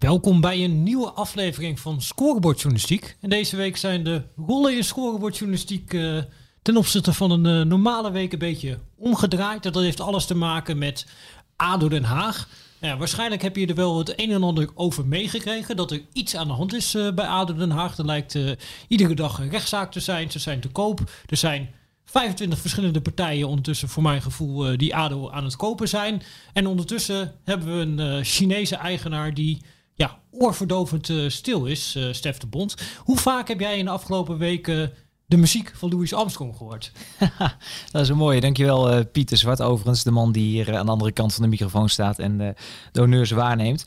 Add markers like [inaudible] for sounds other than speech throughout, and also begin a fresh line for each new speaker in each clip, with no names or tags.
Welkom bij een nieuwe aflevering van Scorebordjournalistiek. En deze week zijn de rollen in scorebordjournalistiek uh, ten opzichte van een uh, normale week een beetje omgedraaid. Dat heeft alles te maken met ADO Den Haag. Ja, waarschijnlijk heb je er wel het een en ander over meegekregen dat er iets aan de hand is uh, bij ADO Den Haag. Er lijkt iedere dag een rechtszaak te zijn. Ze zijn te koop. Er zijn 25 verschillende partijen ondertussen, voor mijn gevoel, die ADO aan het kopen zijn. En ondertussen hebben we een Chinese eigenaar die ja, oorverdovend uh, stil is, uh, Stef de Bond. Hoe vaak heb jij in de afgelopen weken de muziek van Louis Armstrong gehoord? [laughs]
dat is een mooie. Dankjewel uh, Pieter Zwart overigens, de man die hier aan de andere kant van de microfoon staat en de honneurs waarneemt.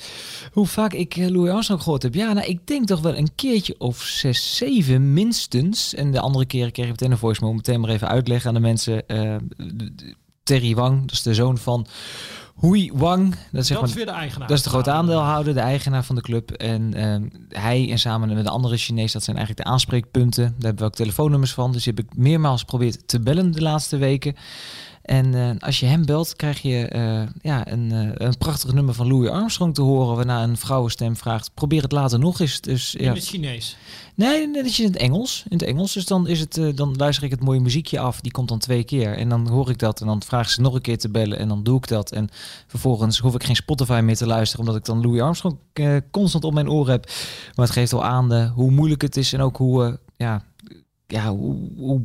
Hoe vaak ik Louis Armstrong gehoord heb? Ja, nou, ik denk toch wel een keertje of zes, zeven minstens. En de andere keren kreeg ik meteen een voice meteen maar even uitleggen aan de mensen. Terry Wang, dat is de zoon van Hui Wang.
Dat is, zeg maar, weer de eigenaar.
Dat is de grote aandeelhouder, de eigenaar van de club. En uh, hij en samen met de andere Chinees, dat zijn eigenlijk de aanspreekpunten. Daar hebben we ook telefoonnummers van. Dus die heb ik meermaals geprobeerd te bellen de laatste weken. En uh, als je hem belt, krijg je uh, ja, een, uh, een prachtig nummer van Louis Armstrong te horen. Waarna een vrouwenstem vraagt: probeer het later nog eens. Dus,
in het Chinees?
Nee, dat is in het Engels. In het Engels. Dus dan, is het, dan luister ik het mooie muziekje af. Die komt dan twee keer. En dan hoor ik dat. En dan vragen ze nog een keer te bellen. En dan doe ik dat. En vervolgens hoef ik geen Spotify meer te luisteren. Omdat ik dan Louis Armstrong constant op mijn oor heb. Maar het geeft al aan de, hoe moeilijk het is. En ook hoe, ja, ja, hoe, hoe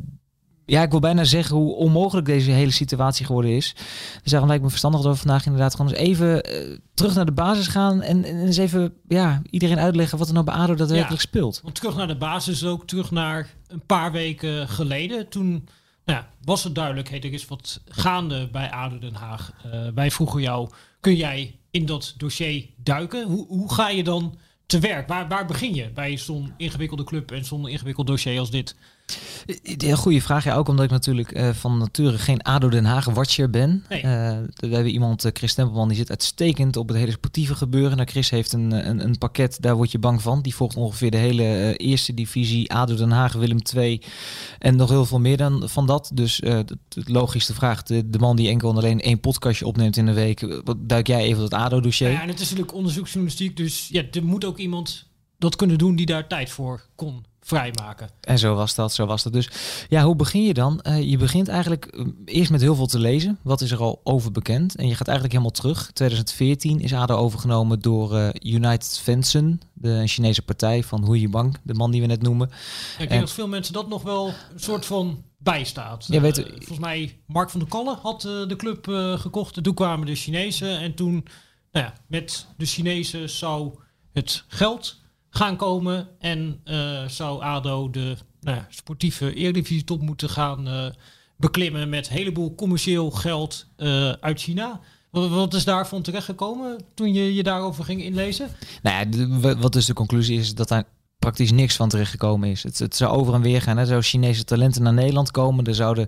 ja, ik wil bijna zeggen hoe onmogelijk deze hele situatie geworden is. Dus daarom lijkt me verstandig dat we vandaag inderdaad gewoon eens even uh, terug naar de basis gaan. En, en, eens even ja, iedereen uitleggen wat er nou bij ADO daadwerkelijk ja, speelt.
Want terug naar de basis ook, terug naar een paar weken geleden. Toen nou ja, was het duidelijk, hey, er is wat gaande bij ADO Den Haag. Uh, wij vroegen jou, kun jij in dat dossier duiken? Hoe, hoe ga je dan te werk? Waar, waar begin je bij zo'n ingewikkelde club en zo'n ingewikkeld dossier als dit?
Een goede vraag, ja. Ook omdat ik natuurlijk uh, van nature geen ADO Den Haag watcher ben. Nee. Uh, we hebben iemand, uh, Chris Tempelman, die zit uitstekend op het hele sportieve gebeuren. Nou, Chris heeft een, een, een, pakket, daar word je bang van. Die volgt ongeveer de hele eerste divisie, ADO Den Haag, Willem II en nog heel veel meer dan van dat. Dus de logische vraag, de, de, man die enkel en alleen één podcastje opneemt in de week, wat duik jij even het ADO-dossier?
Ja, en het is natuurlijk onderzoeksjournalistiek, dus ja, er moet ook iemand dat kunnen doen die daar tijd voor kon vrijmaken.
En zo was dat, zo was dat. Dus ja, hoe begin je dan? Uh, je begint eigenlijk uh, eerst met heel veel te lezen. Wat is er al over bekend? En je gaat eigenlijk helemaal terug. 2014 is ADO overgenomen door uh, United Fansen, de Chinese partij van Hu Yibang, de man die we net noemen.
ik denk dat veel mensen dat nog wel een soort van bijstaat. Ja, weet, volgens mij Mark van der Kallen had de club gekocht. Toen kwamen de Chinezen en toen, nou ja, met de Chinezen zou het geld gaan komen. En uh, zou ADO de nou, sportieve Eredivisie top moeten gaan uh, beklimmen met een heleboel commercieel geld uh, uit China. Wat is daarvan terechtgekomen toen je je daarover ging inlezen?
Nou ja, wat dus de conclusie is dat daar praktisch niks van terechtgekomen is. Het, zou over en weer gaan. Er zouden Chinese talenten naar Nederland komen. Er zouden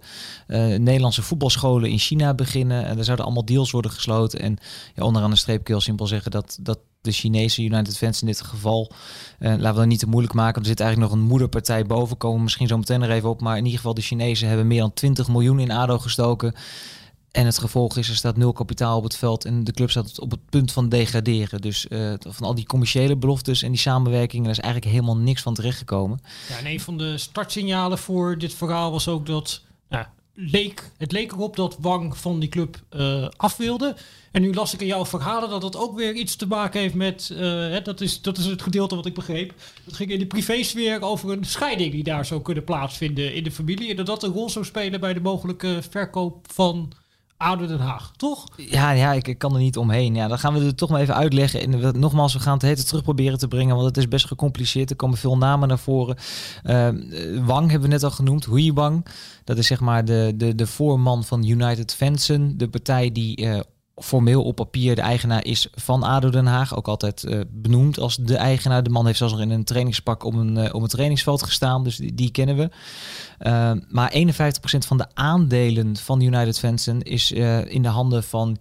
Nederlandse voetbalscholen in China beginnen. En er zouden allemaal deals worden gesloten. En ja, onderaan de streep kun je simpel zeggen dat, dat de Chinese United Fans in dit geval, uh, laten we dat niet te moeilijk maken. Er zit eigenlijk nog een moederpartij boven, komen misschien zo meteen er even op. Maar in ieder geval, de Chinezen hebben meer dan 20 miljoen in ADO gestoken. En het gevolg is, er staat nul kapitaal op het veld en de club staat op het punt van degraderen. Dus uh, van al die commerciële beloftes en die samenwerkingen, er is eigenlijk helemaal niks van terechtgekomen.
Ja, en een van de startsignalen voor dit verhaal was ook dat leek, het leek erop dat Wang van die club uh, af wilde. En nu las ik in jouw verhalen dat dat ook weer iets te maken heeft met, uh, hè, dat, is, dat is het gedeelte wat ik begreep. Dat ging in de privésfeer over een scheiding die daar zou kunnen plaatsvinden in de familie. En dat dat een rol zou spelen bij de mogelijke verkoop van Ouder Den Haag, toch?
Ja, ja ik, ik, kan er niet omheen. Ja, dan gaan we het toch maar even uitleggen. En we, nogmaals, we gaan het hete terug proberen te brengen, want het is best gecompliceerd. Er komen veel namen naar voren. Uh, Wang hebben we net al genoemd, Hui Wang. Dat is zeg maar de, de, de voorman van United Fansen, de partij die uh, formeel op papier de eigenaar is van ADO Den Haag. Ook altijd uh, benoemd als de eigenaar. De man heeft zelfs nog in een trainingspak om een, uh, om trainingsveld gestaan. Dus die, die kennen we. Uh, maar 51% van de aandelen van United Fansen is in de handen van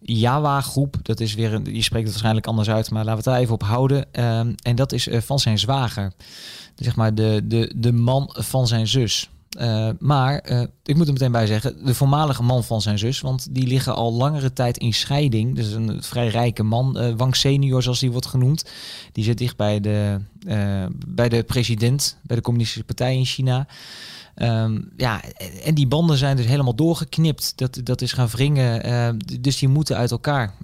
Jawa Groep. Dat is weer een, je spreekt het waarschijnlijk anders uit, maar laten we het daar even op houden. En dat is van zijn zwager. Zeg maar de, de, de man van zijn zus. Uh, maar uh, ik moet er meteen bij zeggen, de voormalige man van zijn zus, want die liggen al langere tijd in scheiding. Dus een vrij rijke man, uh, Wang senior zoals die wordt genoemd. Die zit dicht bij de, bij de president, bij de communistische partij in China. Um, ja, en die banden zijn dus helemaal doorgeknipt. Dat, dat is gaan wringen. dus die moeten uit elkaar.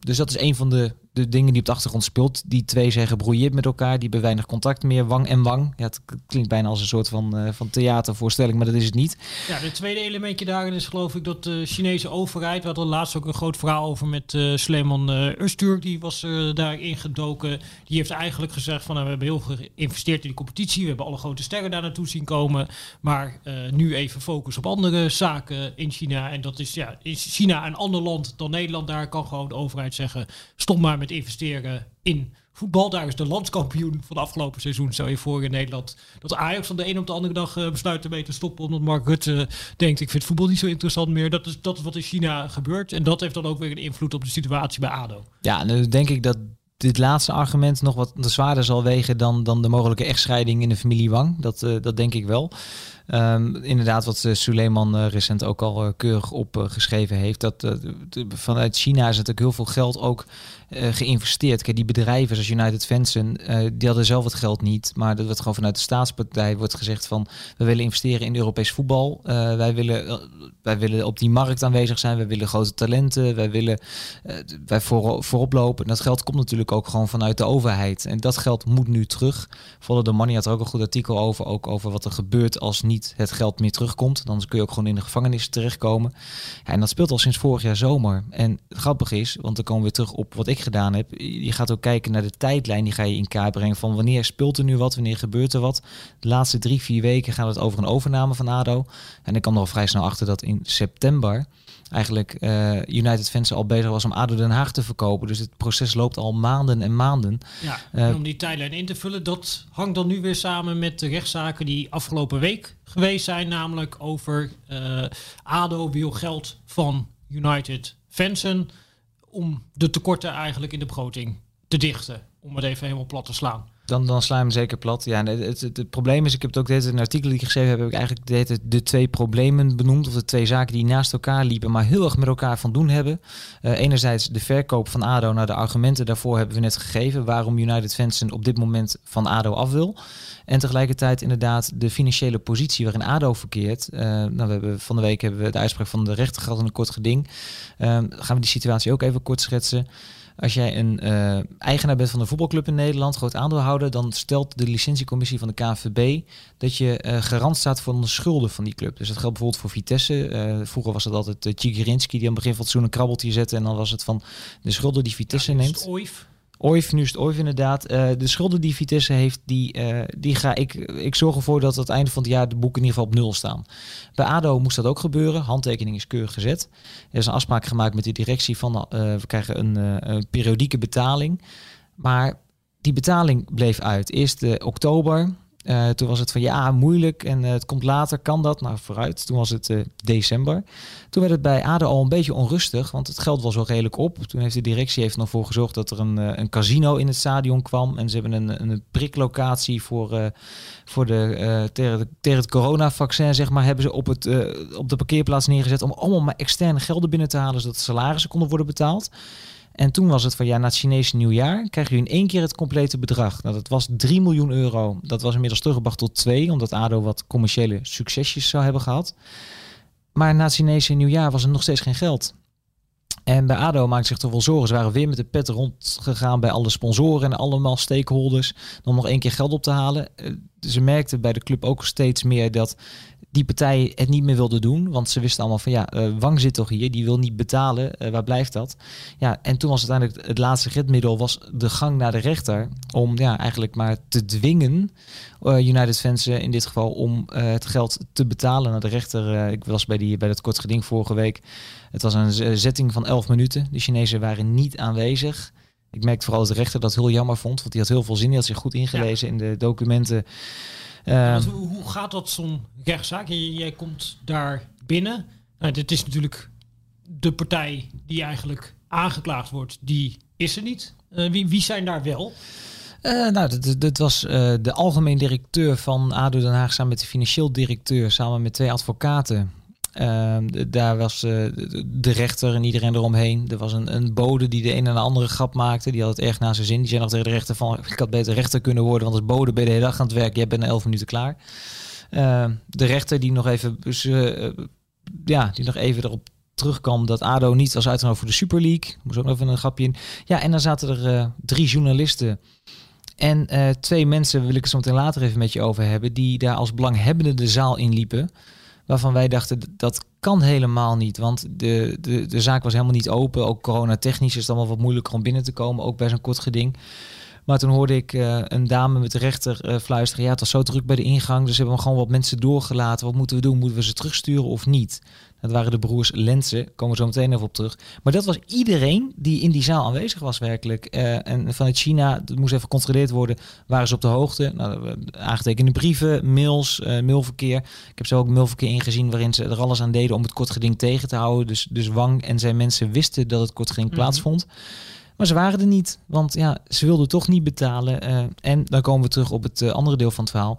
dus dat is een van de de dingen die op de achtergrond speelt. Die twee zijn gebroeieerd met elkaar. Die hebben weinig contact meer. Wang en wang. Ja, het klinkt bijna als een soort van, uh, van theatervoorstelling, maar dat is het niet.
Ja, het tweede elementje daarin is geloof ik dat de Chinese overheid... we hadden laatst ook een groot verhaal over met uh, Sleeman uh, Die was uh, daarin gedoken. Die heeft eigenlijk gezegd van... Nou, we hebben heel geïnvesteerd in de competitie. We hebben alle grote sterren daar naartoe zien komen. Maar nu even focus op andere zaken in China. En dat is ja, is China een ander land dan Nederland. Daar kan gewoon de overheid zeggen... stop maar met investeren in voetbal. Daar is de landskampioen van de afgelopen seizoen. Stel je voor in Nederland dat Ajax van de een op de andere dag uh, besluit ermee te stoppen. Omdat Mark Rutte denkt, ik vind voetbal niet zo interessant meer. Dat is, dat is wat in China gebeurt. En dat heeft dan ook weer een invloed op de situatie bij ADO.
Ja, nu denk ik dat dit laatste argument nog wat zwaarder zal wegen dan, dan de mogelijke echtscheiding in de familie Wang. Dat, uh, dat denk ik wel. Um, inderdaad, wat uh, Suleiman recent ook al keurig opgeschreven heeft. Dat vanuit China is natuurlijk heel veel geld ook uh, geïnvesteerd. Kijk, die bedrijven zoals United Fansen, uh, die hadden zelf het geld niet. Maar dat wordt gewoon vanuit de staatspartij wordt gezegd van we willen investeren in Europees voetbal. Uh, wij, willen, wij willen op die markt aanwezig zijn. Wij willen grote talenten. Wij willen wij voor, voorop lopen. En dat geld komt natuurlijk ook gewoon vanuit de overheid. En dat geld moet nu terug. Follow the Money had er ook een goed artikel over. Ook over wat er gebeurt als niet het geld meer terugkomt. Dan kun je ook gewoon in de gevangenis terechtkomen. Ja, en dat speelt al sinds vorig jaar zomer. En grappig is, want dan komen we weer terug op wat ik gedaan heb. Je gaat ook kijken naar de tijdlijn, die ga je in kaart brengen van wanneer speelt er nu wat, wanneer gebeurt er wat. De laatste drie, vier weken gaat het over een overname van ADO. En ik kwam er al vrij snel achter dat in september eigenlijk uh, United Fans al bezig was om ADO Den Haag te verkopen. Dus het proces loopt al maanden en maanden.
Ja, uh, om die tijdlijn in te vullen, dat hangt dan nu weer samen met de rechtszaken die afgelopen week geweest zijn. Namelijk over uh, ADO wil geld van United Fansen om de tekorten eigenlijk in de begroting te dichten. Om het even helemaal plat te slaan.
Dan, dan sla je hem zeker plat. Ja, het, het, probleem is, ik heb het ook deze een artikel die ik geschreven heb, heb ik eigenlijk de, twee problemen benoemd. Of de twee zaken die naast elkaar liepen, maar heel erg met elkaar van doen hebben. Uh, enerzijds de verkoop van ADO. naar de argumenten daarvoor hebben we net gegeven. Waarom United Fansen op dit moment van ADO af wil. En tegelijkertijd inderdaad de financiële positie waarin ADO verkeert. Uh, nou, we hebben, van de week hebben we de uitspraak van de rechter gehad in een kort geding. Uh, gaan we die situatie ook even kort schetsen. Als jij een uh, eigenaar bent van een voetbalclub in Nederland, groot aandeelhouder, dan stelt de licentiecommissie van de KNVB dat je uh, garant staat voor de schulden van die club. Dus dat geldt bijvoorbeeld voor Vitesse. Uh, vroeger was het altijd uh, Tjigirinski die aan het begin van het seizoen een krabbeltje zette en dan was het van de schulden die Vitesse ja, neemt.
Oif.
Nu is het Oif inderdaad. Uh, de schulden die Vitesse heeft, die, uh, die ga ik... Ik zorg ervoor dat het einde van het jaar de boeken in ieder geval op nul staan. Bij ADO moest dat ook gebeuren. Handtekening is keurig gezet. Er is een afspraak gemaakt met de directie van... Uh, we krijgen een, een, periodieke betaling. Maar die betaling bleef uit. Eerst oktober uh, toen was het van ja, moeilijk en uh, het komt later, kan dat? Nou, vooruit. Toen was het uh, december. Toen werd het bij ADO al een beetje onrustig, want het geld was wel redelijk op. Toen heeft de directie heeft nog voor gezorgd dat er een, een casino in het stadion kwam. En ze hebben een, een priklocatie voor, voor de, tegen, tegen het coronavaccin, zeg maar, hebben ze op, het, op de parkeerplaats neergezet om allemaal maar externe gelden binnen te halen, zodat salarissen konden worden betaald. En toen was het van ja, na het Chinese nieuwjaar krijg je in één keer het complete bedrag. Nou, dat was 3 miljoen euro. Dat was inmiddels teruggebracht tot 2, omdat ADO wat commerciële succesjes zou hebben gehad. Maar na het Chinese nieuwjaar was er nog steeds geen geld. En bij ADO maakte zich toch wel zorgen. Ze waren weer met de pet rondgegaan bij alle sponsoren en allemaal stakeholders. Om nog één keer geld op te halen. Eh, ze merkten bij de club ook steeds meer dat die partij het niet meer wilde doen. Want ze wisten allemaal van ja, uh, Wang zit toch hier, die wil niet betalen. Uh, waar blijft dat? Ja, en toen was uiteindelijk het laatste redmiddel was de gang naar de rechter. Om ja, eigenlijk maar te dwingen uh, United fans in dit geval om het geld te betalen naar de rechter. ik was bij, die, bij dat kort geding vorige week. Het was een zetting van 11 minuten. De Chinezen waren niet aanwezig. Ik merkte vooral dat de rechter dat heel jammer vond, want die had heel veel zin. Die had zich goed ingelezen in de documenten.
Uh, hoe gaat dat zo'n rechtszaak? Jij, jij, komt daar binnen. Nou, dit is natuurlijk de partij die eigenlijk aangeklaagd wordt. Die is er niet. Uh, wie, wie zijn daar wel?
Uh, nou, dat, was uh, de algemeen directeur van ADO Den Haag samen met de financieel directeur, samen met twee advocaten. Ehm, daar was uh, de rechter en iedereen eromheen. Er was een, een bode die de een en de andere grap maakte. Die had het erg naar zijn zin. Die zei nog tegen de rechter van... ik had beter rechter kunnen worden... want als bode ben je de hele dag aan het werk. Jij bent na elf minuten klaar. Ehm, de rechter die nog even... Uh, ja, die nog even erop terugkwam dat ADO niet was uitgenodigd voor de Super League. Moest ook nog even een grapje in. Ja, en dan zaten er drie journalisten... En twee mensen, wil ik het zo meteen later even met je over hebben, die daar als belanghebbende de zaal inliepen waarvan wij dachten dat kan helemaal niet. Want de, de, de zaak was helemaal niet open. Ook coronatechnisch is het allemaal wat moeilijker om binnen te komen, ook bij zo'n kort geding. Maar toen hoorde ik uh, een dame met de rechter uh, fluisteren. Ja, het was zo druk bij de ingang. Dus hebben gewoon wat mensen doorgelaten. Wat moeten we doen? Moeten we ze terugsturen of niet? Dat waren de broers Lensen. Komen we zo meteen even op terug. Maar dat was iedereen die in die zaal aanwezig was werkelijk. Uh, en vanuit China, dat moest even gecontroleerd worden, waren ze op de hoogte. Nou, aangetekende brieven, mails, mailverkeer. Ik heb zo ook mailverkeer ingezien waarin ze er alles aan deden om het kort geding tegen te houden. Dus, dus Wang en zijn mensen wisten dat het kort geding mm plaatsvond. Maar ze waren er niet, want ja, ze wilden toch niet betalen. Uh, en dan komen we terug op het uh, andere deel van het verhaal.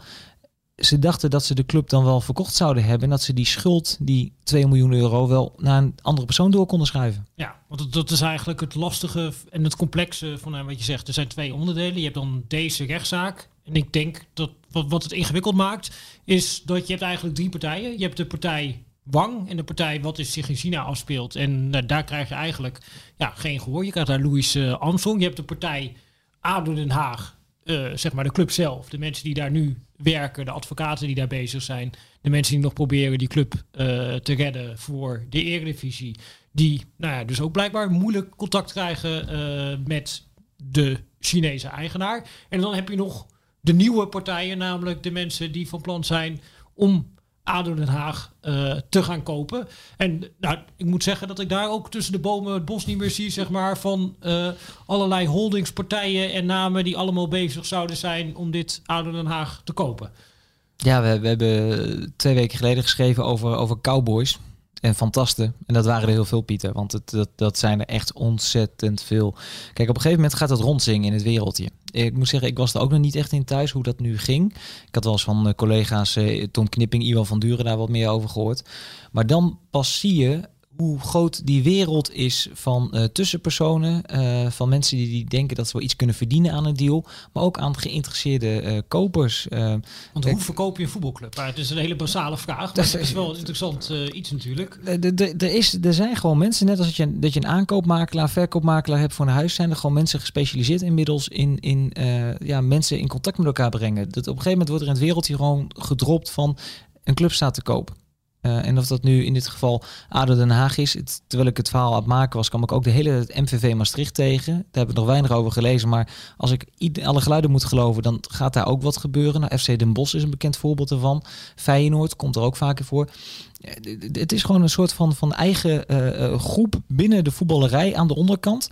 Ze dachten dat ze de club dan wel verkocht zouden hebben. En dat ze die schuld, die 2 miljoen euro, wel naar een andere persoon door konden schuiven.
Ja, want dat is eigenlijk het lastige en het complexe van wat je zegt. Er zijn twee onderdelen. Je hebt dan deze rechtszaak. En ik denk dat wat, het ingewikkeld maakt, is dat je hebt eigenlijk drie partijen. Je hebt de partij Wang en de partij wat is zich in China afspeelt. En nou, daar krijg je eigenlijk ja, geen gehoor. Je krijgt daar Louis uh. Je hebt de partij ADO Den Haag, uh, zeg maar de club zelf. De mensen die daar nu werken, de advocaten die daar bezig zijn. De mensen die nog proberen die club uh, te redden voor de eredivisie. Die nou ja, dus ook blijkbaar moeilijk contact krijgen met de Chinese eigenaar. En dan heb je nog de nieuwe partijen, namelijk de mensen die van plan zijn om ADO Den Haag uh, te gaan kopen. En nou, ik moet zeggen dat ik daar ook tussen de bomen het bos niet meer zie, zeg maar, van uh, allerlei holdingspartijen en namen die allemaal bezig zouden zijn om dit ADO Den Haag te kopen.
Ja, we, we hebben twee weken geleden geschreven over, over cowboys en fantasten. En dat waren er heel veel, Pieter. Want het, dat, dat zijn er echt ontzettend veel. Kijk, op een gegeven moment gaat het rondzingen in het wereldje. Ik moet zeggen, ik was er ook nog niet echt in thuis hoe dat nu ging. Ik had wel eens van collega's eh, Tom Knipping, Iwan van Duren daar wat meer over gehoord. Maar dan pas zie je hoe groot die wereld is van uh, tussenpersonen, uh, van mensen die, die denken dat ze wel iets kunnen verdienen aan een deal, maar ook aan geïnteresseerde uh, kopers.
Want hoe verkoop je een voetbalclub? Maar het is een hele basale vraag, maar het is wel een interessant iets natuurlijk.
Er, is, er zijn gewoon mensen, net als dat je, dat je een aankoopmakelaar, verkoopmakelaar hebt voor een huis, zijn er gewoon mensen gespecialiseerd inmiddels in, in ja, mensen in contact met elkaar brengen. Dat op een gegeven moment wordt er in het wereldje gewoon gedropt van een club staat te koop. Uh, en of dat nu in dit geval ADO Den Haag is. Het, terwijl ik het verhaal aan het maken was, kwam ik ook de hele MVV Maastricht tegen. Daar heb ik nog weinig over gelezen. Maar als ik alle geluiden moet geloven, dan gaat daar ook wat gebeuren. Nou, FC Den Bosch is een bekend voorbeeld ervan. Feyenoord komt er ook vaker voor het is gewoon een soort van, van eigen uh, groep binnen de voetballerij aan de onderkant.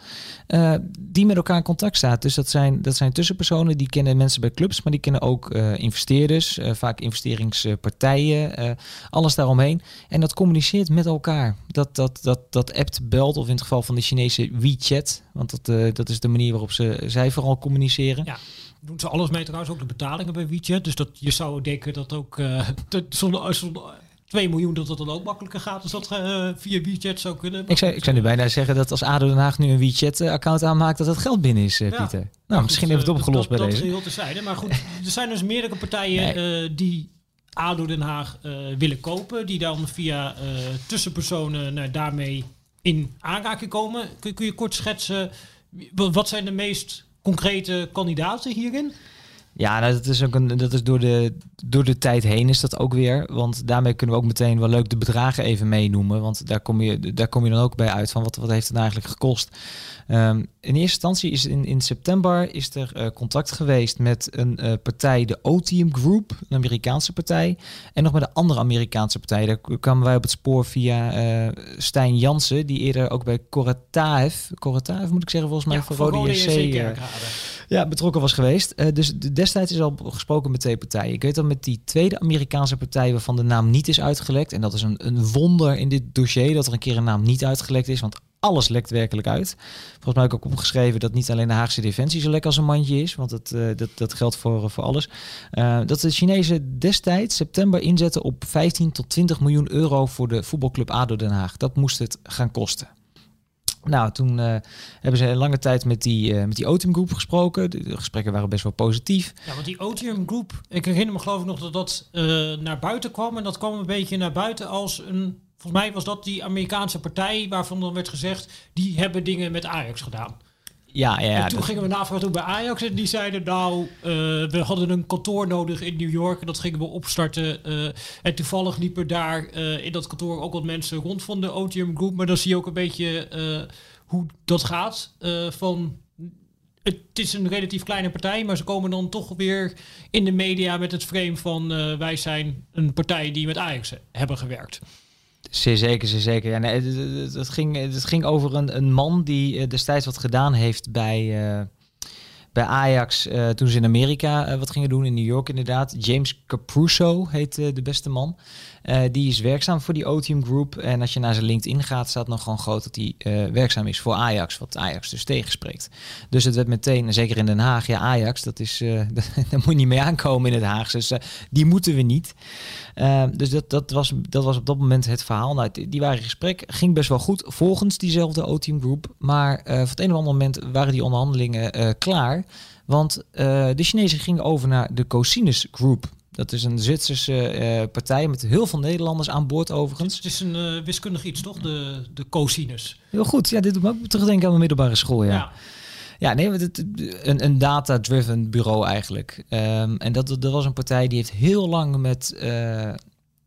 Uh, die met elkaar in contact staat. Dus dat zijn, dat zijn tussenpersonen die kennen mensen bij clubs, maar die kennen ook investeerders, vaak investeringspartijen, alles daaromheen. En dat communiceert met elkaar. Dat, dat, dat, dat appt, belt, of in het geval van de Chinese WeChat. Want dat, dat is de manier waarop ze, zij vooral communiceren.
Ja doen ze alles mee trouwens, ook de betalingen bij WeChat. Dus dat je zou denken dat ook uh, zonder, zonder 2 miljoen dat het dan ook makkelijker gaat als dat uh, via WeChat zou kunnen.
Ik zou, ik zou nu bijna zeggen dat als ADO Den Haag nu een WeChat-account aanmaakt, dat het geld binnen is, uh, Pieter. Nou, misschien heeft het opgelost bij
dat
deze.
Dat is heel te zijde. Maar goed, er zijn dus meerdere partijen nee. die ADO Den Haag willen kopen, die dan via tussenpersonen nou, daarmee in aanraking komen. Kun, kun je kort schetsen, wat zijn de meest concrete kandidaten hierin?
Ja, nou, dat is ook een, dat is door de, door de tijd heen is dat ook weer. Want daarmee kunnen we ook meteen wel leuk de bedragen even meenoemen. Want daar kom je, daar kom je dan ook bij uit van wat, wat heeft het nou eigenlijk gekost. Um, in eerste instantie is in, in september is er uh, contact geweest met een uh, partij, de Otium Group, een Amerikaanse partij. En nog met een andere Amerikaanse partij. Daar kwamen wij op het spoor via uh, Stijn Jansen, die eerder ook bij Korataev, Korataev moet ik zeggen volgens mij,
Ja,
voor Rode JC. Eh, ja, betrokken was geweest. Eh, dus de- destijds is al gesproken met twee partijen. Ik weet dat met die tweede Amerikaanse partij waarvan de naam niet is uitgelekt. En dat is een, een wonder in dit dossier dat er een keer een naam niet uitgelekt is. Want alles lekt werkelijk uit. Volgens mij heb ik ook opgeschreven dat niet alleen de Haagse Defensie zo lek als een mandje is. Want dat, eh, dat, dat geldt voor, voor alles. Eh, dat de Chinezen destijds september inzetten op 15 tot 20 miljoen euro voor de voetbalclub ADO Den Haag. Dat moest het gaan kosten. Nou, toen eh, hebben ze een lange tijd met die, eh, met die Otium Groep gesproken. De, de gesprekken waren best wel positief.
Ja, want die Otium Group, ik herinner me geloof ik nog dat dat eh, naar buiten kwam. En dat kwam een beetje naar buiten als een... Volgens mij was dat die Amerikaanse partij waarvan dan werd gezegd... die hebben dingen met Ajax gedaan.
Ja, ja, ja.
en toen
dat-
gingen we navragen bij Ajax en die zeiden nou, eh, we hadden een kantoor nodig in New York en dat gingen we opstarten. eh, en toevallig liepen daar eh, in dat kantoor ook wat mensen rond van de Otium Group, maar dan zie je ook een beetje hoe dat gaat. van, het is een relatief kleine partij, maar ze komen dan toch weer in de media met het frame van wij zijn een partij die met Ajax hebben gewerkt.
Zeer zeker, zeer zeker. Ja, nee, het, het- ging, het ging over een, een man die eh, destijds wat gedaan heeft bij, eh, bij Ajax eh, toen ze in Amerika wat gingen doen, in New York inderdaad. James Capruso heet de beste man. Eh, die is werkzaam voor die Otium Group. En als je naar zijn LinkedIn gaat, staat nog gewoon groot dat hij eh, werkzaam is voor Ajax, wat Ajax dus tegenspreekt. Dus het werd meteen, en zeker in Den Haag, ja Ajax, dat is, eh, [laughs] daar moet je niet mee aankomen in het Haagse. Dus die moeten we niet. Uh, dus dat, dat, was, dat was op dat moment het verhaal. Nou, die waren gesprek. Ging best wel goed volgens diezelfde O-Team Group. Maar uh, van het een of ander moment waren die onderhandelingen uh, klaar. Want uh, de Chinezen gingen over naar de Cosinus Group. Dat is een Zwitserse uh, partij met heel veel Nederlanders aan boord overigens.
Het is een uh, wiskundig iets, toch? De, de cosinus.
Heel goed. Ja, dit doet me ook terugdenken aan mijn middelbare school, ja. ja. Ja, nee, het, een, een data-driven bureau eigenlijk. Um, en dat, dat was een partij die heeft heel lang met, uh,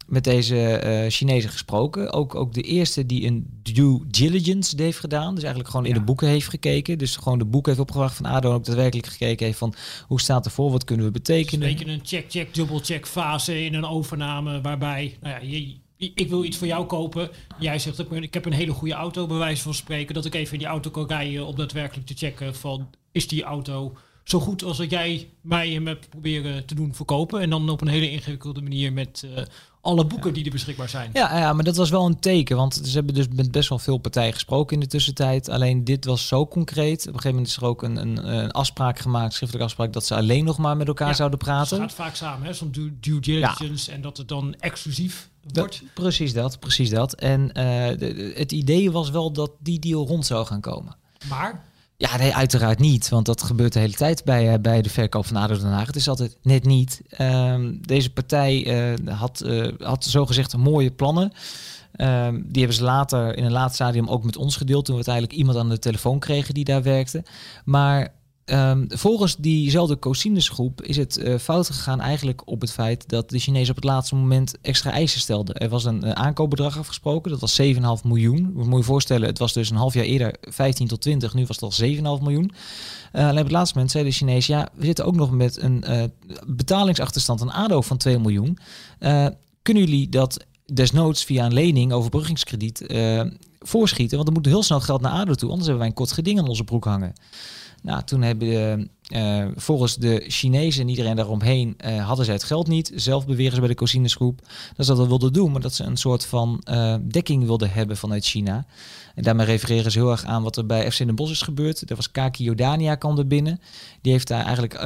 met deze uh, Chinezen gesproken. Ook, ook de eerste die een due diligence heeft gedaan. Dus eigenlijk gewoon in ja. de boeken heeft gekeken. Dus gewoon de boeken heeft opgebracht van ADO. En ook daadwerkelijk gekeken heeft van hoe staat er voor, wat kunnen we betekenen.
Dus een beetje een check-check, dubbel-check fase in een overname waarbij nou ja, je, ik wil iets voor jou kopen. Jij zegt, ik heb een hele goede auto, bij wijze van spreken. Dat ik even in die auto kan rijden om daadwerkelijk te checken van... is die auto zo goed als dat jij mij hem hebt proberen te doen verkopen? En dan op een hele ingewikkelde manier met uh, alle boeken ja. die er beschikbaar zijn.
Ja, ja, maar dat was wel een teken. Want ze hebben dus met best wel veel partijen gesproken in de tussentijd. Alleen dit was zo concreet. Op een gegeven moment is er ook een, een, een afspraak gemaakt, schriftelijke afspraak... dat ze alleen nog maar met elkaar
ja,
zouden praten.
Het gaat vaak samen, hè? Zo'n due, due diligence en dat het dan exclusief
dat, precies dat, precies dat. En uh, de, het idee was wel dat die deal rond zou gaan komen.
Maar?
Ja, nee, uiteraard niet. Want dat gebeurt de hele tijd bij, uh, bij de verkoop van ADO Den Haag. Het is altijd net niet. Um, deze partij uh, had, had zogezegd mooie plannen. Um, die hebben ze later in een laat stadium ook met ons gedeeld. Toen we uiteindelijk iemand aan de telefoon kregen die daar werkte. Maar Um, volgens diezelfde Cosinus groep is het uh, fout gegaan eigenlijk op het feit dat de Chinezen op het laatste moment extra eisen stelden. Er was een uh, aankoopbedrag afgesproken, dat was 7,5 miljoen. Moet je voorstellen, het was dus een half jaar eerder 15 tot 20, nu was het al 7,5 miljoen. Uh, alleen op het laatste moment zei de Chinezen, ja, we zitten ook nog met een betalingsachterstand, een ADO van 2 miljoen. Eh, kunnen jullie dat desnoods via een lening, overbruggingskrediet, voorschieten? Want er moet heel snel geld naar ADO toe, anders hebben wij een kort geding aan onze broek hangen. Nou, toen hebben de, uh, volgens de Chinezen en iedereen daaromheen uh, hadden zij het geld niet. Zelf beweren ze bij de Cosinus groep dat ze dat wilden doen, maar dat ze een soort van uh, dekking wilden hebben vanuit China. En daarmee refereren ze heel erg aan wat er bij FC Den Bosch is gebeurd. Er was Kaki Jordania kwam er binnen. Die heeft daar eigenlijk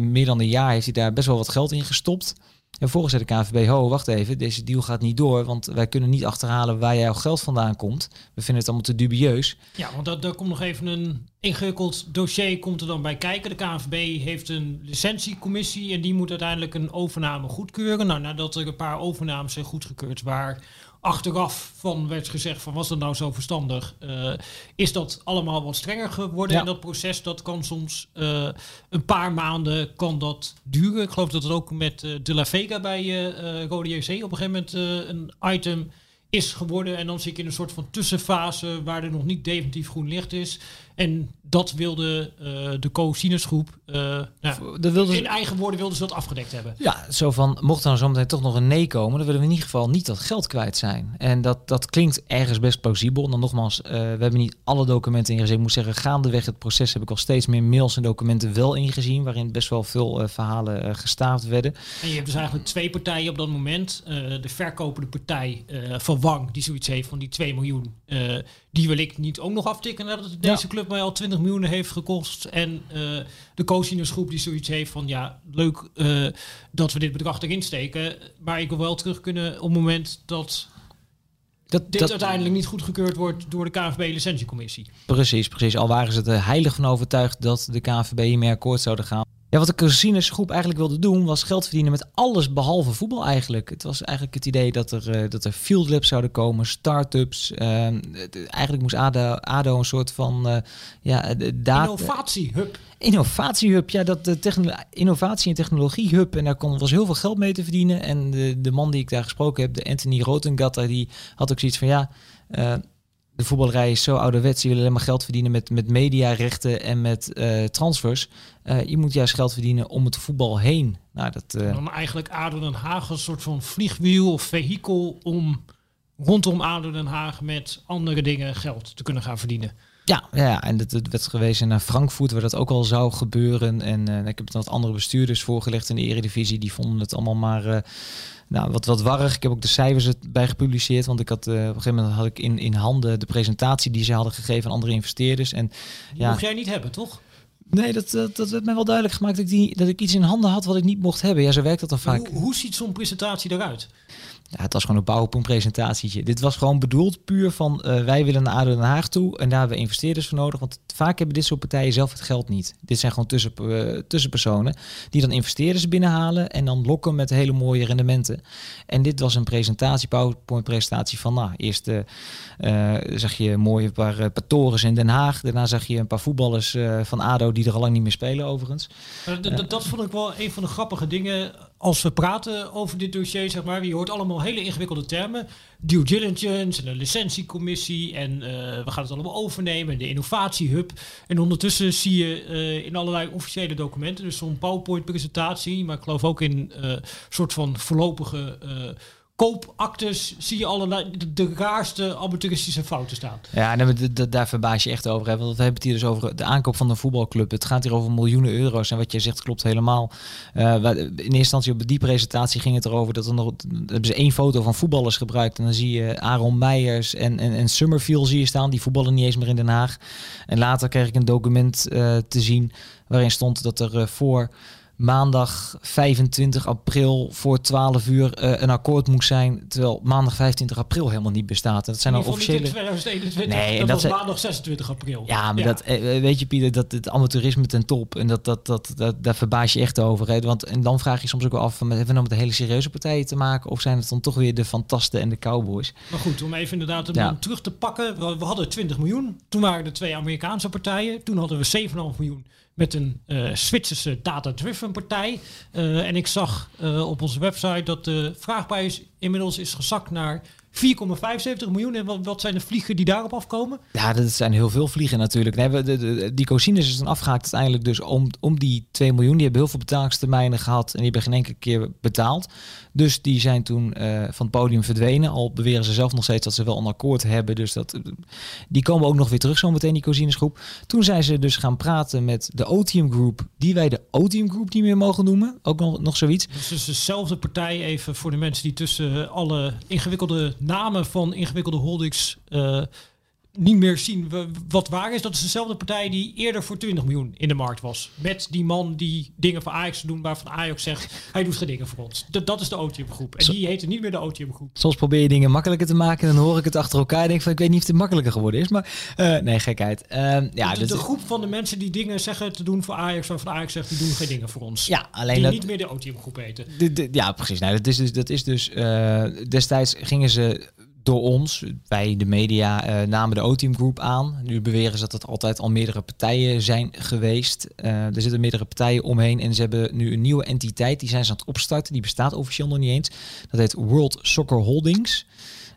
meer dan een jaar heeft hij daar best wel wat geld in gestopt. En volgens zei de KNVB, ho, wacht even, deze deal gaat niet door, want wij kunnen niet achterhalen waar jouw geld vandaan komt. We vinden het allemaal te dubieus.
Ja, want daar, daar komt nog even een ingewikkeld dossier komt er dan bij kijken. De KNVB heeft een licentiecommissie en die moet uiteindelijk een overname goedkeuren. Nou, nadat er een paar overnames zijn goedgekeurd waar achteraf van werd gezegd van was dat nou zo verstandig, uh, is dat allemaal wat strenger geworden.
Ja.
En dat proces dat kan soms uh, een paar maanden kan dat duren. Ik geloof dat het ook met uh, De La Vega bij uh, Rode JC op een gegeven moment een item is geworden. En dan zit je in een soort van tussenfase waar er nog niet definitief groen licht is. En dat wilde uh, de co-sinusgroep, uh, nou,
dat wilde
in eigen woorden wilden ze dat afgedekt hebben.
Ja, zo van, mocht er dan zometeen toch nog een nee komen, dan willen we in ieder geval niet dat geld kwijt zijn. En dat, dat klinkt ergens best plausibel. En dan nogmaals, uh, we hebben niet alle documenten ingezien. Ik moet zeggen, gaandeweg het proces heb ik al steeds meer mails en documenten wel ingezien, waarin best wel veel verhalen gestaafd werden.
En je hebt dus eigenlijk twee partijen op dat moment. de verkopende partij van Wang, die zoiets heeft van die 2 miljoen, die wil ik niet ook nog aftikken nadat deze ja. club mij al 20 miljoen heeft gekost. En uh, de co-groep die zoiets heeft van ja, leuk uh, dat we dit bedrag erin steken. Maar ik wil wel terug kunnen op het moment dat. Dat, dit dat, uiteindelijk niet goedgekeurd wordt door de KNVB-licentiecommissie.
Precies, precies. Al waren ze er heilig van overtuigd dat de KNVB hiermee akkoord zouden gaan. Ja, wat de Casinos-groep eigenlijk wilde doen, was geld verdienen met alles behalve voetbal eigenlijk. Het was eigenlijk het idee dat er, uh, dat er field labs zouden komen, start-ups. Uh, eigenlijk moest ADO, ADO een soort van uh, ja, data...
Innovatiehub.
Innovatiehub, ja, dat de innovatie- en technologiehub. En daar kon, was heel veel geld mee te verdienen. En de, de man die ik daar gesproken heb, de Anthony Rotengatter, die had ook zoiets van ja de voetballerij is zo ouderwets. Je wil alleen maar geld verdienen met, met mediarechten en met uh, transfers. Uh, je moet juist geld verdienen om het voetbal heen. Nou, dat, uh...
dan eigenlijk ADO Den Haag een soort van vliegwiel of vehikel om rondom ADO Den Haag met andere dingen geld te kunnen gaan verdienen.
Ja, ja en het, het werd gewezen naar Frankfurt, waar dat ook al zou gebeuren. En ik heb het wat andere bestuurders voorgelegd in de Eredivisie. Die vonden het allemaal maar nou, wat, wat warrig. Ik heb ook de cijfers erbij gepubliceerd. Want ik had, uh, op een gegeven moment had ik in, in handen de presentatie die ze hadden gegeven aan andere investeerders. En,
die ja, mocht jij niet hebben, toch?
Nee, dat, dat, dat werd mij wel duidelijk gemaakt dat ik, die, dat ik iets in handen had wat ik niet mocht hebben. Ja, zo werkt dat dan vaak.
Hoe, hoe ziet zo'n presentatie eruit?
Ja, het was gewoon een PowerPoint-presentatietje. Dit was gewoon bedoeld puur van uh, wij willen naar ADO Den Haag toe en daar hebben we investeerders voor nodig. Want vaak hebben dit soort partijen zelf het geld niet. Dit zijn gewoon tussen, uh, tussenpersonen die dan investeerders binnenhalen en dan lokken met hele mooie rendementen. En dit was een presentatie, PowerPoint-presentatie van nou, eerst uh, zag je mooie een paar, paar torens in Den Haag. Daarna zag je een paar voetballers van ADO die er al lang niet meer spelen overigens.
dat vond ik wel een van de grappige dingen als we praten over dit dossier, zeg maar, je hoort allemaal hele ingewikkelde termen. Due diligence en een licentiecommissie en uh, we gaan het allemaal overnemen. De innovatiehub. En ondertussen zie je uh, in allerlei officiële documenten, dus zo'n PowerPoint-presentatie, maar ik geloof ook in een uh, soort van voorlopige koopactes zie je allerlei de, de raarste amateuristische fouten staan.
Ja, en daar verbaas je echt over. Hè? Want we hebben het hier dus over de aankoop van een voetbalclub. Het gaat hier over miljoenen euro's. En wat je zegt klopt helemaal. Uh, in eerste instantie op die presentatie ging het erover dat er nog hebben ze één foto van voetballers gebruikt. En dan zie je Aaron Meijers en, en, en Summerfield zie je staan. Die voetballen niet eens meer in Den Haag. En later kreeg ik een document uh, te zien waarin stond dat er uh, voor maandag 25 april voor 12 uur uh, een akkoord moet zijn, terwijl maandag 25 april helemaal niet bestaat. Dat zijn al officiële.
2021. Nee, dat, dat was maandag 26 april.
Ja, maar ja. dat uh, weet je Pieter, dat het amateurisme ten top en dat dat dat, dat daar verbaas je echt over. Hè? Want en dan vraag je soms ook wel af, hebben we nou met de hele serieuze partijen te maken of zijn het dan toch weer de fantasten en de cowboys?
Maar goed, om even inderdaad ja. terug te pakken, we, we hadden 20 miljoen. Toen waren er twee Amerikaanse partijen. Toen hadden we 7,5 miljoen met een uh, Zwitserse data-driven partij. Uh, en ik zag uh, op onze website dat de vraagprijs inmiddels is gezakt naar 4,75 miljoen. En wat, wat, zijn de vliegen die daarop afkomen?
Ja, dat zijn heel veel vliegen natuurlijk. Nee, de, de, die Cosines is dan afgehaakt uiteindelijk dus om, om die 2 miljoen. Die hebben heel veel betalingstermijnen gehad en die hebben geen enkele keer betaald. Dus die zijn toen uh, van het podium verdwenen. Al beweren ze zelf nog steeds dat ze wel een akkoord hebben. Dus dat, die komen ook nog weer terug zometeen, die Cosines groep. Toen zijn ze dus gaan praten met de Otium Group, die wij de Otium Group niet meer mogen noemen. Ook nog, nog zoiets.
Dus dezelfde partij, even voor de mensen die tussen alle ingewikkelde namen van ingewikkelde holdings uh, niet meer zien we- wat waar is. Dat is dezelfde partij die eerder voor 20 miljoen in de markt was. Met die man die dingen voor Ajax doet, waarvan Ajax zegt, hij doet geen dingen voor ons. Dat, dat is de OTM groep. En die heette niet meer de OTM groep.
Soms probeer je dingen makkelijker te maken en dan hoor ik het achter elkaar en denk van ik weet niet of het makkelijker geworden is. Maar eh, nee, gekheid. Ehm, ja,
de, groep van de mensen die dingen zeggen te doen voor Ajax, waarvan Ajax zegt, die doen geen dingen voor ons.
ja, alleen
die
dat,
niet meer de OTM groep heten.
De- ja, precies. Nou, dat is dus, dat is dus eh, destijds gingen ze door ons, bij de media, eh, namen de O-Team Group aan. Nu beweren ze dat het altijd al meerdere partijen zijn geweest. Eh, er zitten meerdere partijen omheen en ze hebben nu een nieuwe entiteit. Die zijn ze aan het opstarten. Die bestaat officieel nog niet eens. Dat heet World Soccer Holdings.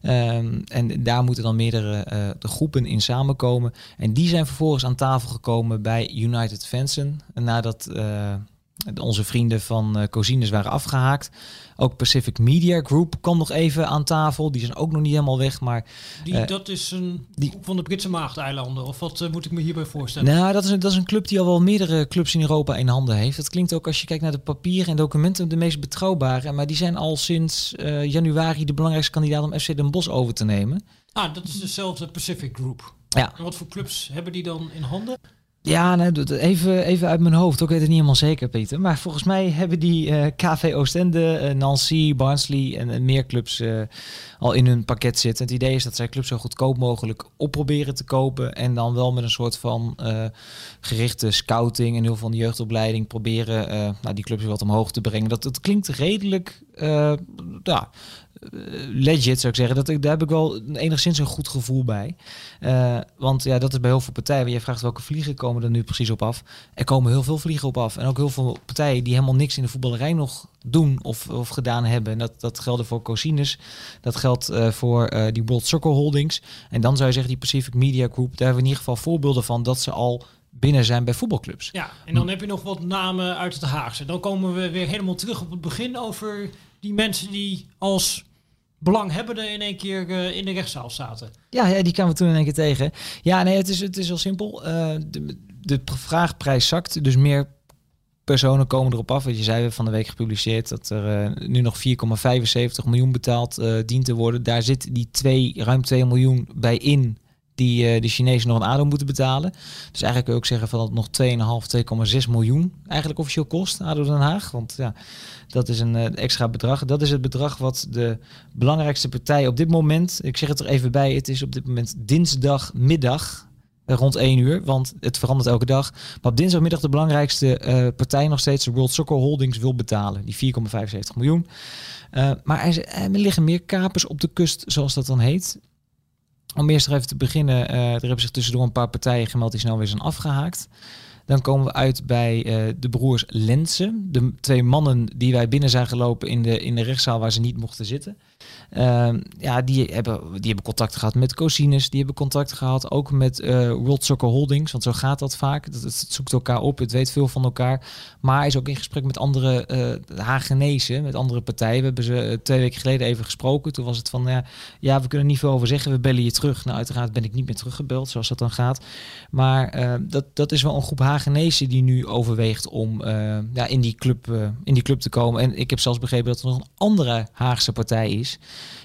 Ehm, en daar moeten dan meerdere eh, de groepen in samenkomen. En die zijn vervolgens aan tafel gekomen bij United Fansen. Nadat onze vrienden van Cosines waren afgehaakt. Ook Pacific Media Group kwam nog even aan tafel. Die zijn ook nog niet helemaal weg. Maar
Die,
Eh,
dat is een
die-
van de Britse Maagdeilanden. Of wat eh, moet ik me hierbij voorstellen?
nou, dat is, een, dat is een club die al wel meerdere clubs in Europa in handen heeft. Dat klinkt ook als je kijkt naar de papieren en documenten de meest betrouwbare. Maar die zijn al sinds januari de belangrijkste kandidaat om FC Den Bosch over te nemen.
Ah, dat is dezelfde Pacific Group.
Ja.
En wat voor clubs hebben die dan in handen?
Ja, nee, dat- even, even uit mijn hoofd. Ik weet het niet helemaal zeker, Peter. Maar volgens mij hebben die eh, KV Oostende, eh, Nancy, Barnsley en, en meer clubs eh, al in hun pakket zitten. Het idee is dat zij clubs zo goedkoop mogelijk op proberen te kopen. En dan wel met een soort van eh, gerichte scouting en heel veel van de jeugdopleiding proberen eh, nou, die clubs wat omhoog te brengen. Dat, dat klinkt redelijk eh, ja, eh, legit, zou ik zeggen. Dat, daar heb ik wel enigszins een goed gevoel bij. Eh, want ja, dat is bij heel veel partijen. Jij vraagt welke vliegen komen er nu precies op af. Er komen heel veel vliegen op af. En ook heel veel partijen die helemaal niks in de voetballerij nog doen of, of gedaan hebben. En dat, dat geldt voor Cosines. Dat geldt eh, voor eh, die World Soccer Holdings. En dan zou je zeggen, die Pacific Media Group. Daar hebben we in ieder geval voorbeelden van dat ze al binnen zijn bij voetbalclubs.
Ja, en dan heb je nog wat namen uit het Haagse. Dan komen we weer helemaal terug op het begin over die mensen die als belanghebbende in één keer eh, in de rechtszaal zaten.
Ja, ja, die kwamen we toen in één keer tegen. Ja, nee, het is, het is heel simpel. Eh, de, de vraagprijs zakt, dus meer personen komen erop af. Wat je zei, van de week gepubliceerd dat er eh, nu nog 4,75 miljoen betaald eh, dient te worden. Daar zit die twee, ruim 2 miljoen bij in die eh, de Chinezen nog een ADO moeten betalen. Dus eigenlijk je ook zeggen van dat het nog 2,5, 2,6 miljoen eigenlijk officieel kost, ADO Den Haag. Want ja, dat is een eh, extra bedrag. Dat is het bedrag wat de belangrijkste partij op dit moment, ik zeg het er even bij, het is op dit moment dinsdagmiddag eh, rond 1 uur, want het verandert elke dag. Maar op dinsdagmiddag de belangrijkste partij nog steeds de World Soccer Holdings wil betalen, die 4,75 miljoen. Maar er liggen meer kapers op de kust, zoals dat dan heet. Om eerst er even te beginnen, eh, er hebben zich tussendoor een paar partijen gemeld die snel weer zijn afgehaakt. Dan komen we uit bij eh, de broers Lensen. De twee mannen die wij binnen zijn gelopen in de, in de rechtszaal waar ze niet mochten zitten. Ehm, ja, die hebben, die hebben contact gehad met Cosines. Die hebben contact gehad ook met eh, World Soccer Holdings. Want zo gaat dat vaak. Het, zoekt elkaar op. Het weet veel van elkaar. Maar hij is ook in gesprek met andere eh Hagenezen. Met andere partijen. We hebben ze twee weken geleden even gesproken. Toen was het van, ja, we kunnen er niet veel over zeggen. We bellen je terug. Nou, uiteraard ben ik niet meer teruggebeld. Zoals dat dan gaat. Maar eh, dat, dat is wel een groep Hagenezen die nu overweegt om eh, ja, in, die club, eh, in die club te komen. En ik heb zelfs begrepen dat er nog een andere Haagse partij is.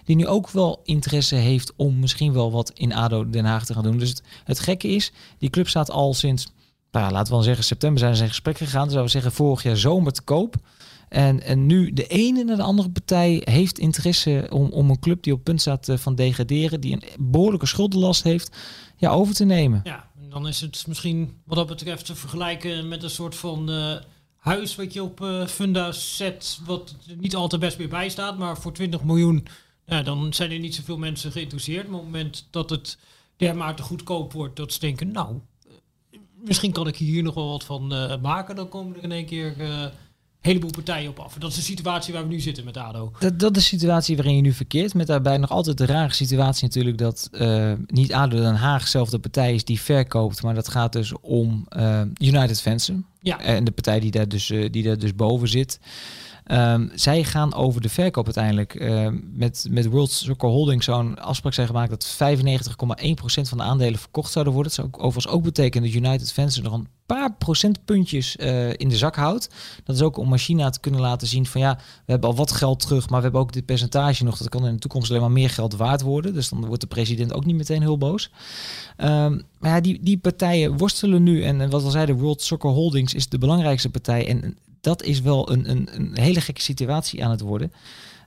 Die nu ook wel interesse heeft om misschien wel wat in ADO Den Haag te gaan doen. Dus het, gekke is, die club staat al sinds, nou, laten we wel zeggen, september zijn ze in gesprek gegaan. Zouden we zeggen vorig jaar zomer te koop. En, en nu de ene naar de andere partij heeft interesse om, om een club die op punt staat eh, van degraderen, die een behoorlijke schuldenlast heeft, ja, over te nemen.
Ja, dan is het misschien wat dat betreft te vergelijken met een soort van eh, huis wat je op eh, funda zet, wat niet altijd best meer bij staat, maar voor 20 miljoen, ja, dan zijn er niet zoveel mensen geïnteresseerd. Maar op het moment dat het dermate goedkoop wordt, dat ze denken, nou, eh, misschien kan ik hier nog wel wat van maken, dan komen er in één keer heleboel partijen op af. Dat is de situatie waar we nu zitten met ADO.
Dat, dat is de situatie waarin je nu verkeert. Met daarbij nog altijd de rare situatie natuurlijk dat eh, niet ADO Den Haag zelf de partij is die verkoopt. Maar dat gaat dus om eh, United Fansen.
Ja.
En de partij die daar dus, eh, die daar dus boven zit. Ehm, zij gaan over de verkoop uiteindelijk ehm, met, met World Soccer Holding zo'n afspraak zijn gemaakt dat 95,1% van de aandelen verkocht zouden worden. Dat zou ook, overigens ook betekenen dat United Fans er nog een paar procentpuntjes eh, in de zak houdt. Dat is ook om Machina te kunnen laten zien van ja, we hebben al wat geld terug, maar we hebben ook dit percentage nog. Dat kan in de toekomst alleen maar meer geld waard worden. Dus dan wordt de president ook niet meteen heel boos. Ehm, maar ja, die, die partijen worstelen nu. En, en wat we zeiden, World Soccer Holdings is de belangrijkste partij. En dat is wel een, een, een hele gekke situatie aan het worden.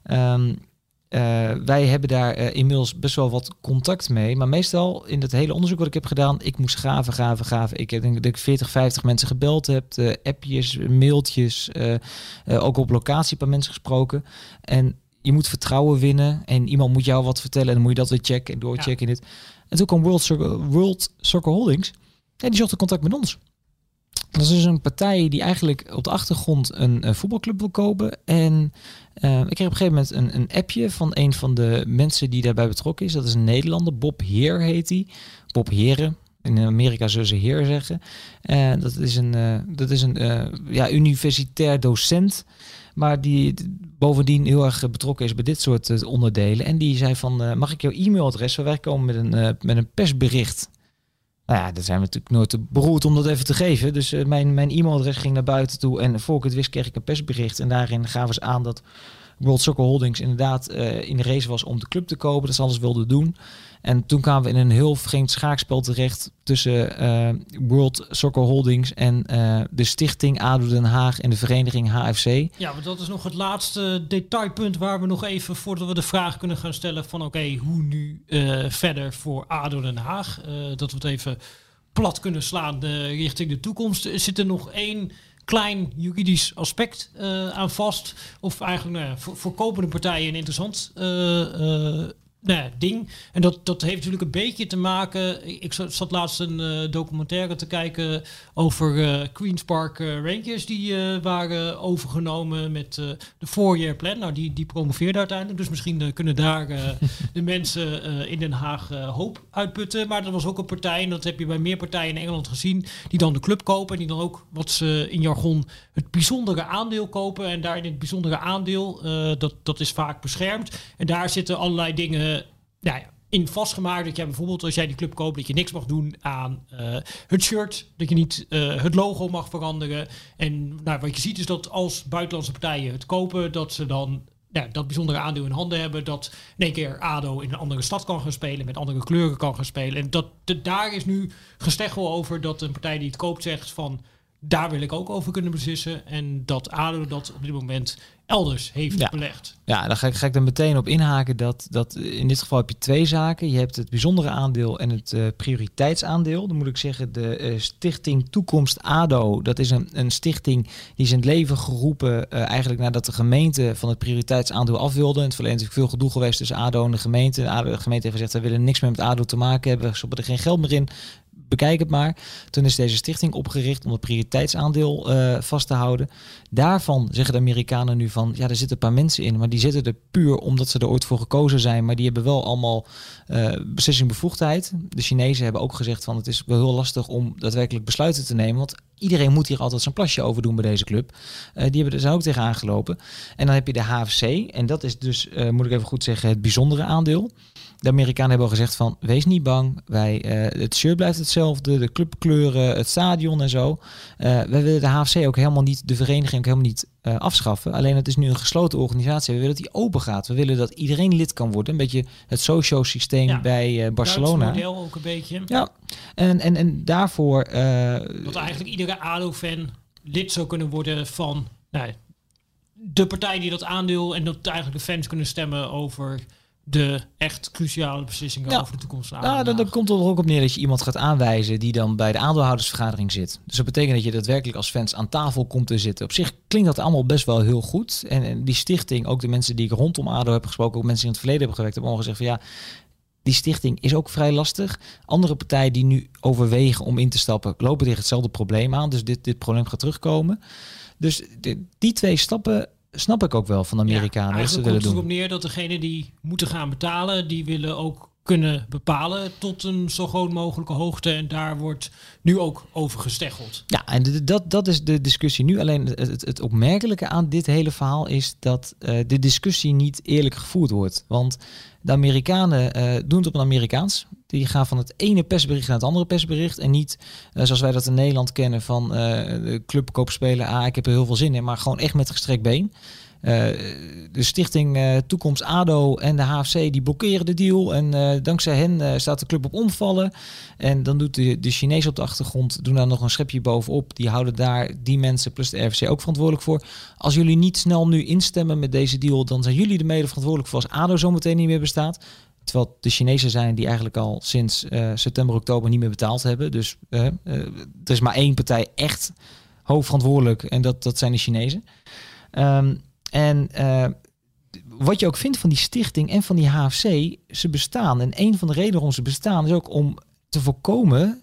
Ehm, eh, wij hebben daar eh, inmiddels best wel wat contact mee. Maar meestal in het hele onderzoek wat ik heb gedaan, ik moest graven, graven, graven. Ik denk dat ik 40, 50 mensen gebeld heb, uh, appjes, mailtjes, ook op locatie paar mensen gesproken. En je moet vertrouwen winnen en iemand moet jou wat vertellen en dan moet je dat weer checken en doorchecken ja. dit. En toen kwam World Soccer, World Soccer Holdings en die zocht contact met ons. Dat is dus een partij die eigenlijk op de achtergrond een, een voetbalclub wil kopen. En uh, ik kreeg op een gegeven moment een, een, appje van een van de mensen die daarbij betrokken is. Dat is een Nederlander, Bob Heer heet hij. Bob Heren. In Amerika zullen ze Heer zeggen. Uh, dat is een, dat is een ja, universitair docent. Maar die bovendien heel erg betrokken is bij dit soort onderdelen. En die zei van, mag ik jouw e-mailadres? Wij komen met een, met een persbericht nou ja, daar zijn we natuurlijk nooit te beroerd om dat even te geven. Dus uh, mijn, mijn e-mailadres ging naar buiten toe. En voor ik het wist kreeg ik een persbericht. En daarin gaven ze aan dat World Soccer Holdings inderdaad uh, in de race was om de club te kopen. Dat ze alles wilden doen. En toen kwamen we in een heel vreemd schaakspel terecht tussen uh, World Soccer Holdings en uh, de stichting ADO Den Haag en de vereniging HFC.
Ja, maar dat is nog het laatste detailpunt waar we nog even, voordat we de vraag kunnen gaan stellen van oké, hoe nu uh, verder voor ADO Den Haag. dat we het even plat kunnen slaan richting de toekomst. Er zit er nog één klein juridisch aspect aan vast. Of eigenlijk nou ja, voor, voor kopende partijen een interessant nou ja, ding. En dat, dat heeft natuurlijk een beetje te maken. Ik zat laatst een uh, documentaire te kijken over uh, Queens Park uh, Rangers. Die waren overgenomen met de four-year plan. Nou, die, die promoveerde uiteindelijk. Dus misschien kunnen daar [laughs] de mensen in Den Haag hoop uitputten. Maar dat was ook een partij, en dat heb je bij meer partijen in Engeland gezien, die dan de club kopen. En die dan ook, wat ze in jargon, het bijzondere aandeel kopen. En daarin het bijzondere aandeel, dat, dat is vaak beschermd. En daar zitten allerlei dingen ja, ja, in vastgemaakt dat jij bijvoorbeeld als jij die club koopt dat je niks mag doen aan uh, het shirt, dat je niet uh, het logo mag veranderen. En nou, wat je ziet is dat als buitenlandse partijen het kopen, dat ze dan ja, dat bijzondere aandeel in handen hebben, dat in één keer ADO in een andere stad kan gaan spelen, met andere kleuren kan gaan spelen. En dat daar is nu gesteggel over dat een partij die het koopt zegt van daar wil ik ook over kunnen beslissen. En dat ADO dat op dit moment elders heeft
ja.
belegd.
Ja, daar ga ik, ga ik er meteen op inhaken. Dat, dat in dit geval heb je twee zaken. Je hebt het bijzondere aandeel en het uh, prioriteitsaandeel. Dan moet ik zeggen, de uh, stichting Toekomst ADO, dat is een, een stichting die is in het leven geroepen uh, eigenlijk nadat de gemeente van het prioriteitsaandeel af wilde. In het verleden is veel gedoe geweest tussen ADO en de gemeente. De, ADO, de gemeente heeft gezegd, we willen niks meer met ADO te maken hebben. We stoppen er geen geld meer in bekijk het maar. Toen is deze stichting opgericht om het prioriteitsaandeel uh, vast te houden. Daarvan zeggen de Amerikanen nu van, ja, er zitten een paar mensen in, maar die zitten er puur omdat ze er ooit voor gekozen zijn. Maar die hebben wel allemaal uh, beslissingbevoegdheid. De Chinezen hebben ook gezegd van, het is wel heel lastig om daadwerkelijk besluiten te nemen, want iedereen moet hier altijd zijn plasje over doen bij deze club. Uh, die hebben er zijn ook tegen aangelopen. En dan heb je de HFC, en dat is dus, moet ik even goed zeggen, het bijzondere aandeel. De Amerikanen hebben al gezegd van wees niet bang. Wij, uh, het shirt blijft hetzelfde, de clubkleuren, het stadion en zo. Uh, wij willen de HFC ook helemaal niet, de vereniging ook helemaal niet uh, afschaffen. Alleen het is nu een gesloten organisatie. We willen dat die open gaat. We willen dat iedereen lid kan worden. Een beetje het socio systeem ja, bij Barcelona.
model ook een beetje.
Ja, en, en, en daarvoor...
dat eigenlijk iedere ADO-fan lid zou kunnen worden van... Nou, de partij die dat aandeel en dat eigenlijk de fans kunnen stemmen over de echt cruciale beslissingen over de toekomst.
Nou, dan, dan komt het er ook op neer dat je iemand gaat aanwijzen die dan bij de aandeelhoudersvergadering zit. Dus dat betekent dat je daadwerkelijk als fans aan tafel komt te zitten. Op zich klinkt dat allemaal best wel heel goed. En, en die stichting, ook de mensen die ik rondom ADO heb gesproken, ook mensen die in het verleden hebben gewerkt, hebben allemaal gezegd van ja, die stichting is ook vrij lastig. Andere partijen die nu overwegen om in te stappen, lopen tegen hetzelfde probleem aan. Dus dit, dit probleem gaat terugkomen. Dus die twee stappen snap ik ook wel van de Amerikanen.
Ja, eigenlijk komt het erop neer dat degene die moeten gaan betalen, die willen ook kunnen bepalen tot een zo groot mogelijke hoogte. En daar wordt nu ook over gesteggeld.
Ja, en dat, dat is de discussie nu. Alleen het, het, het opmerkelijke aan dit hele verhaal is dat eh, de discussie niet eerlijk gevoerd wordt. Want de Amerikanen eh, doen het op een Amerikaans. Die gaan van het ene persbericht naar het andere persbericht. En niet eh, zoals wij dat in Nederland kennen van eh, de club koopt spelen. Ah, ik heb er heel veel zin in. Maar gewoon echt met gestrekt been. Eh, de stichting Toekomst ADO en de HFC die blokkeren de deal. En dankzij hen staat de club op omvallen. En dan doet de, de Chinees op de achtergrond, doen daar nog een schepje bovenop. Die houden daar die mensen plus de RVC ook verantwoordelijk voor. Als jullie niet snel nu instemmen met deze deal, dan zijn jullie de mede verantwoordelijk voor als ADO zometeen niet meer bestaat. Terwijl de Chinezen zijn die eigenlijk al sinds eh, september, oktober niet meer betaald hebben. Dus eh, eh, er is maar één partij echt hoofdverantwoordelijk en dat, dat zijn de Chinezen. Ehm, en wat je ook vindt van die stichting en van die HFC, ze bestaan. En een van de redenen waarom ze bestaan is ook om te voorkomen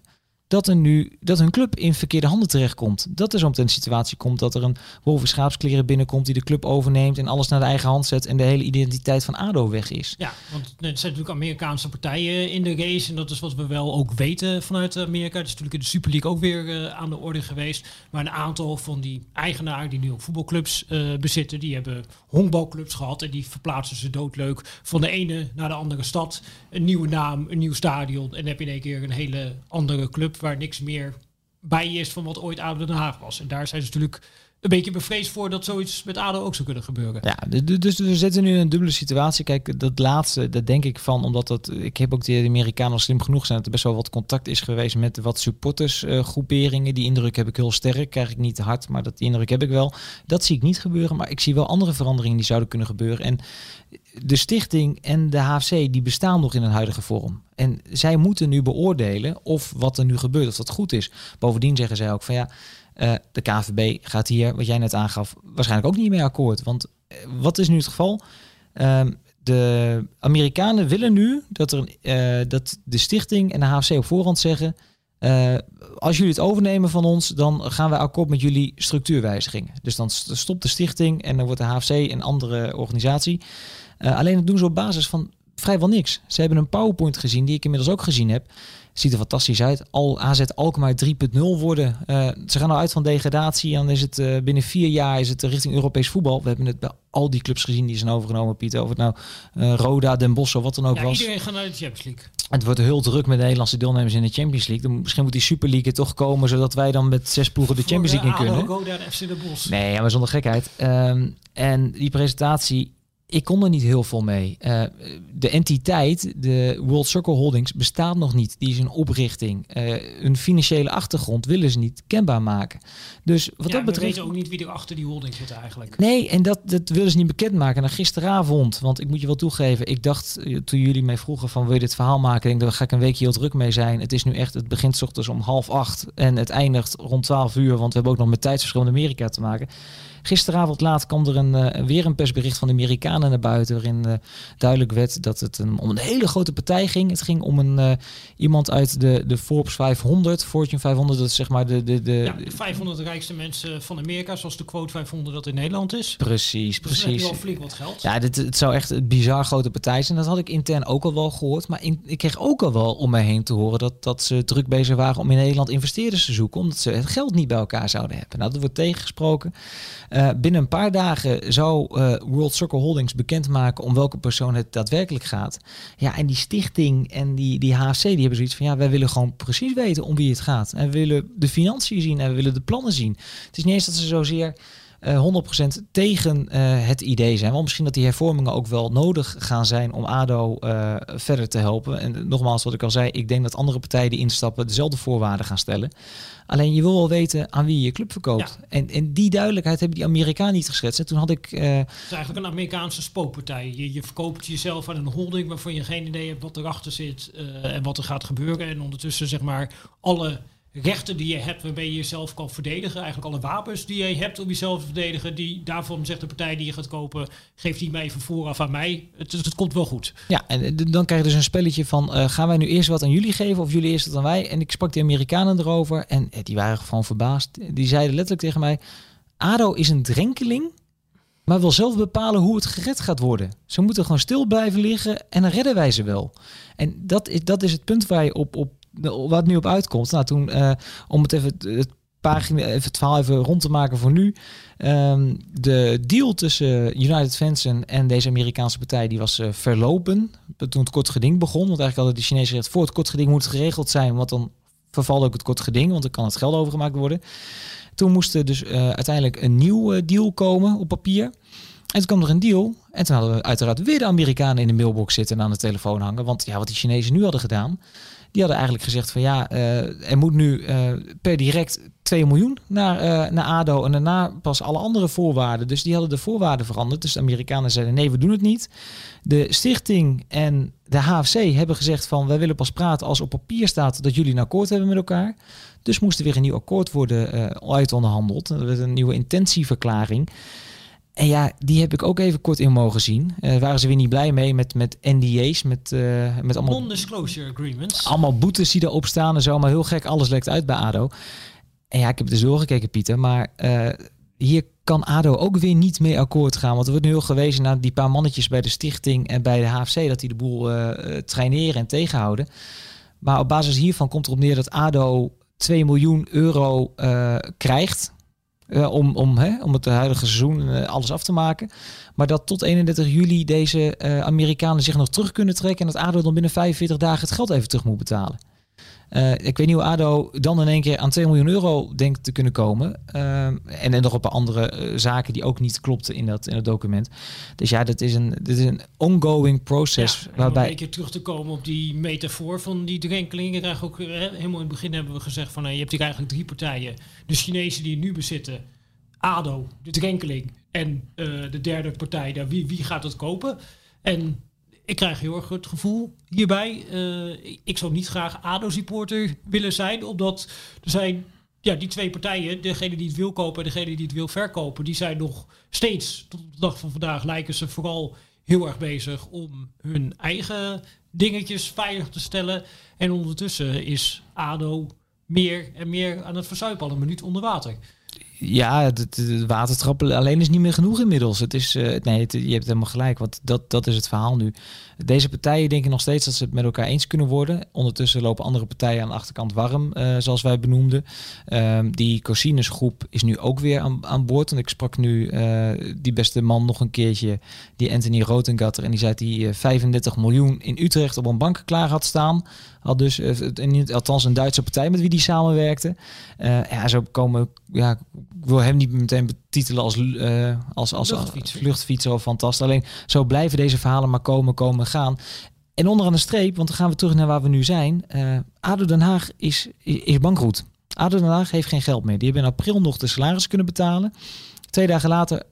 dat er nu dat hun club in verkeerde handen terechtkomt. Dat er zo meteen een situatie komt dat er een wolf in schaapskleren binnenkomt die de club overneemt en alles naar de eigen hand zet en de hele identiteit van ADO weg is.
Ja, want er zijn natuurlijk Amerikaanse partijen in de race. En dat is wat we wel ook weten vanuit Amerika. Het is natuurlijk in de Super League ook weer eh, aan de orde geweest. Maar een aantal van die eigenaren die nu ook voetbalclubs eh, bezitten, die hebben honkbalclubs gehad. En die verplaatsen ze doodleuk van de ene naar de andere stad. Een nieuwe naam, een nieuw stadion. En heb je in één keer een hele andere club waar niks meer bij is van wat ooit ADO Den Haag was. En daar zijn ze natuurlijk een beetje bevreesd voor dat zoiets met ADO ook zou kunnen gebeuren.
Ja, dus we zitten nu in een dubbele situatie. Kijk, dat laatste, dat denk ik van, omdat dat, ik heb ook de Amerikanen slim genoeg zijn, dat er best wel wat contact is geweest met wat supportersgroeperingen. die indruk heb ik heel sterk, krijg ik niet hard, maar dat indruk heb ik wel. Dat zie ik niet gebeuren, maar ik zie wel andere veranderingen die zouden kunnen gebeuren. En de stichting en de HFC, die bestaan nog in een huidige vorm. En zij moeten nu beoordelen of wat er nu gebeurt, of dat goed is. Bovendien zeggen zij ook van ja, eh, de KVB gaat hier, wat jij net aangaf, waarschijnlijk ook niet mee akkoord. Want eh, wat is nu het geval? Ehm, de Amerikanen willen nu dat, er, eh, dat de stichting en de HFC op voorhand zeggen... als jullie het overnemen van ons, dan gaan wij akkoord met jullie structuurwijzigingen. Dus dan st- stopt de stichting en dan wordt de HFC een andere organisatie. Eh, alleen dat doen ze op basis van vrijwel niks. Ze hebben een PowerPoint gezien, die ik inmiddels ook gezien heb. Ziet er fantastisch uit. Al AZ Alkmaar 3.0 worden. Eh, ze gaan nou uit van degradatie. En dan is het eh, binnen vier jaar is het richting Europees voetbal. We hebben het bij al die clubs gezien die zijn overgenomen, Pieter. Of het nou Roda, Den Bosch of wat dan ook
Ja,
was.
iedereen gaat naar de Champions League.
Het wordt heel druk met de Nederlandse deelnemers in de Champions League. Dan, misschien moet die Super League er toch komen, zodat wij dan met zes ploegen de Champions League in kunnen.
Roda en FC de Bosch.
Nee, maar zonder gekheid. Ehm, en die presentatie, ik kon er niet heel veel mee. Eh, de entiteit, de World Circle Holdings, bestaat nog niet. Die is een oprichting. Eh hun financiële achtergrond willen ze niet kenbaar maken. Dus wat
ja,
dat
we
betreft...
weten ook niet wie er achter die holding zit eigenlijk.
Nee, en dat, dat willen ze niet bekendmaken. En gisteravond, want ik moet je wel toegeven, ik dacht eh, toen jullie mij vroegen van wil je dit verhaal maken, ik denk daar ga ik een weekje heel druk mee zijn. Het is nu echt, het begint 's ochtends om half acht en het eindigt rond 12 uur, want we hebben ook nog met tijdsverschil in Amerika te maken. Gisteravond laat kwam er een, eh, weer een persbericht van de Amerikanen naar buiten, waarin eh, duidelijk werd dat het een, om een hele grote partij ging. Het ging om een, eh, iemand uit de, de Forbes 500, Fortune 500, dat is zeg maar de... de, de
Ja, de 500 rijkste mensen van Amerika, zoals de quote 500 dat in Nederland is.
Precies,
Dus
precies.
wel flink wat geld.
Ja, dit, het zou echt een bizar grote partij zijn. Dat had ik intern ook al wel gehoord. Maar in, ik kreeg ook al wel om mij heen te horen dat, dat ze druk bezig waren om in Nederland investeerders te zoeken. Omdat ze het geld niet bij elkaar zouden hebben. Nou, dat wordt tegengesproken. Eh, binnen een paar dagen zou eh, World Soccer Holdings bekendmaken om welke persoon het daadwerkelijk gaat. Ja, en die stichting en die, die HFC die hebben zoiets van ja, wij willen gewoon precies weten om wie het gaat. En we willen de financiën zien en we willen de plannen zien. Het is niet eens dat ze zozeer eh 100% tegen eh, het idee zijn. Want misschien dat die hervormingen ook wel nodig gaan zijn om ADO eh, verder te helpen. En nogmaals, wat ik al zei, ik denk dat andere partijen die instappen dezelfde voorwaarden gaan stellen. Alleen je wil wel weten aan wie je je club verkoopt. En, en die duidelijkheid hebben die Amerikanen niet geschetst. En toen had ik...
Het is eigenlijk een Amerikaanse spookpartij. Je, je verkoopt jezelf aan een holding waarvan je geen idee hebt wat erachter zit en wat er gaat gebeuren. En ondertussen zeg maar alle rechten die je hebt waarmee je jezelf kan verdedigen. Eigenlijk alle wapens die je hebt om jezelf te verdedigen. Die, daarvan zegt de partij die je gaat kopen, geef die maar even vooraf aan mij. Het, het, komt wel goed.
Ja, en eh, dan krijg je dus een spelletje van, eh, gaan wij nu eerst wat aan jullie geven of jullie eerst wat aan wij? En ik sprak die Amerikanen erover en eh, die waren gewoon verbaasd. Die zeiden letterlijk tegen mij, ADO is een drenkeling maar wil zelf bepalen hoe het gered gaat worden. Ze moeten gewoon stil blijven liggen en dan redden wij ze wel. En dat is, dat is het punt waar je op, op wat nu op uitkomt. Nou, toen, uh, om het even het pagina, even het verhaal even rond te maken voor nu. Um, de deal tussen United Fansen en deze Amerikaanse partij die was uh, verlopen. Toen het kort geding begon. Want eigenlijk hadden de Chinezen gezegd, voor het kort geding moet geregeld zijn. Want dan vervalt ook het kort geding, want dan kan het geld overgemaakt worden. Toen moest er dus uh, uiteindelijk een nieuw deal komen op papier. En toen kwam er een deal. En toen hadden we uiteraard weer de Amerikanen in de mailbox zitten en aan de telefoon hangen. Want ja, wat die Chinezen nu hadden gedaan. Die hadden eigenlijk gezegd van ja, uh, er moet nu per direct 2 miljoen naar, naar ADO. En daarna pas alle andere voorwaarden. Dus die hadden de voorwaarden veranderd. Dus de Amerikanen zeiden nee, we doen het niet. De stichting en de HFC hebben gezegd van wij willen pas praten als op papier staat dat jullie een akkoord hebben met elkaar. Dus moest er weer een nieuw akkoord worden uitonderhandeld. Er werd een nieuwe intentieverklaring. En ja, die heb ik ook even kort in mogen zien. Uh, waren ze weer niet blij mee met, met NDA's, met, uh, met allemaal...
Non-disclosure agreements.
Allemaal boetes die erop staan en zo. Maar heel gek, alles lekt uit bij ADO. En ja, ik heb dus doorgekeken, Pieter. Maar uh, hier kan ADO ook weer niet mee akkoord gaan. Want er wordt nu heel gewezen naar die paar mannetjes bij de stichting en bij de HFC... dat die de boel traineren en tegenhouden. Maar op basis hiervan komt erop neer dat ADO 2 miljoen euro krijgt. Uh, om, om, hè, om het huidige seizoen uh, alles af te maken. Maar dat tot 31 juli deze Amerikanen zich nog terug kunnen trekken. En dat ADO dan binnen 45 dagen het geld even terug moet betalen. Uh, ik weet niet hoe ADO dan in één keer aan 2 miljoen euro denkt te kunnen komen. Uh, en, en nog op andere uh, zaken die ook niet klopten in dat, in het document. Dus ja, dat is een, dit is een ongoing process.
Ja,
waarbij...
Om een keer terug te komen op die metafoor van die drenkelingen. Ook, helemaal in het begin hebben we gezegd van je hebt hier eigenlijk drie partijen. De Chinezen die het nu bezitten. ADO, de drenkeling en de derde partij. Daar, wie, wie gaat het kopen? En ik krijg heel erg het gevoel hierbij. Uh, ik zou niet graag ADO-supporter willen zijn, omdat er zijn ja, die twee partijen, degene die het wil kopen en degene die het wil verkopen, die zijn nog steeds, tot de dag van vandaag, lijken ze vooral heel erg bezig om hun eigen dingetjes veilig te stellen. En ondertussen is ADO meer en meer aan het verzuipen, al een minuut onder water
ja, het, het alleen is niet meer genoeg inmiddels. Het is, uh, nee, je hebt helemaal gelijk, want dat, dat is het verhaal nu. Deze partijen denken nog steeds dat ze het met elkaar eens kunnen worden. Ondertussen lopen andere partijen aan de achterkant warm, uh, zoals wij benoemden. Uh, die Cosinus groep is nu ook weer aan, aan boord. En ik sprak nu uh, die beste man nog een keertje, die Anthony Rotengatter. En die zei dat hij 35 miljoen in Utrecht op een bank klaar had staan. Had dus, althans een Duitse partij met wie die samenwerkte. ja, zo komen, ja, wil hem niet meteen betitelen als, uh, als, als, als vluchtfietser of fantastisch. Alleen zo blijven deze verhalen maar komen, komen, gaan. En onderaan de streep, want dan gaan we terug naar waar we nu zijn. Uh, ADO Den Haag is, is bankroet. ADO Den Haag heeft geen geld meer. Die hebben in april nog de salaris kunnen betalen. Twee dagen later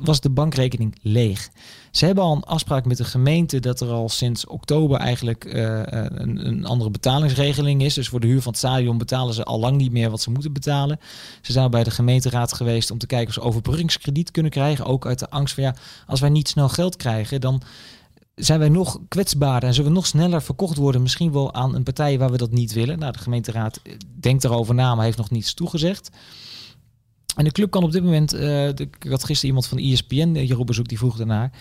was de bankrekening leeg. Ze hebben al een afspraak met de gemeente dat er al sinds oktober eigenlijk uh, een, een, andere betalingsregeling is. Dus voor de huur van het stadion betalen ze al lang niet meer wat ze moeten betalen. Ze zijn bij de gemeenteraad geweest om te kijken of ze overbruggingskrediet kunnen krijgen. Ook uit de angst van ja, als wij niet snel geld krijgen, dan zijn wij nog kwetsbaarder en zullen we nog sneller verkocht worden. Misschien wel aan een partij waar we dat niet willen. Nou, de gemeenteraad denkt erover na, maar heeft nog niets toegezegd. En de club kan op dit moment, de, ik had gisteren iemand van ESPN, uh, Jeroen Bezoek, die vroeg daarnaar.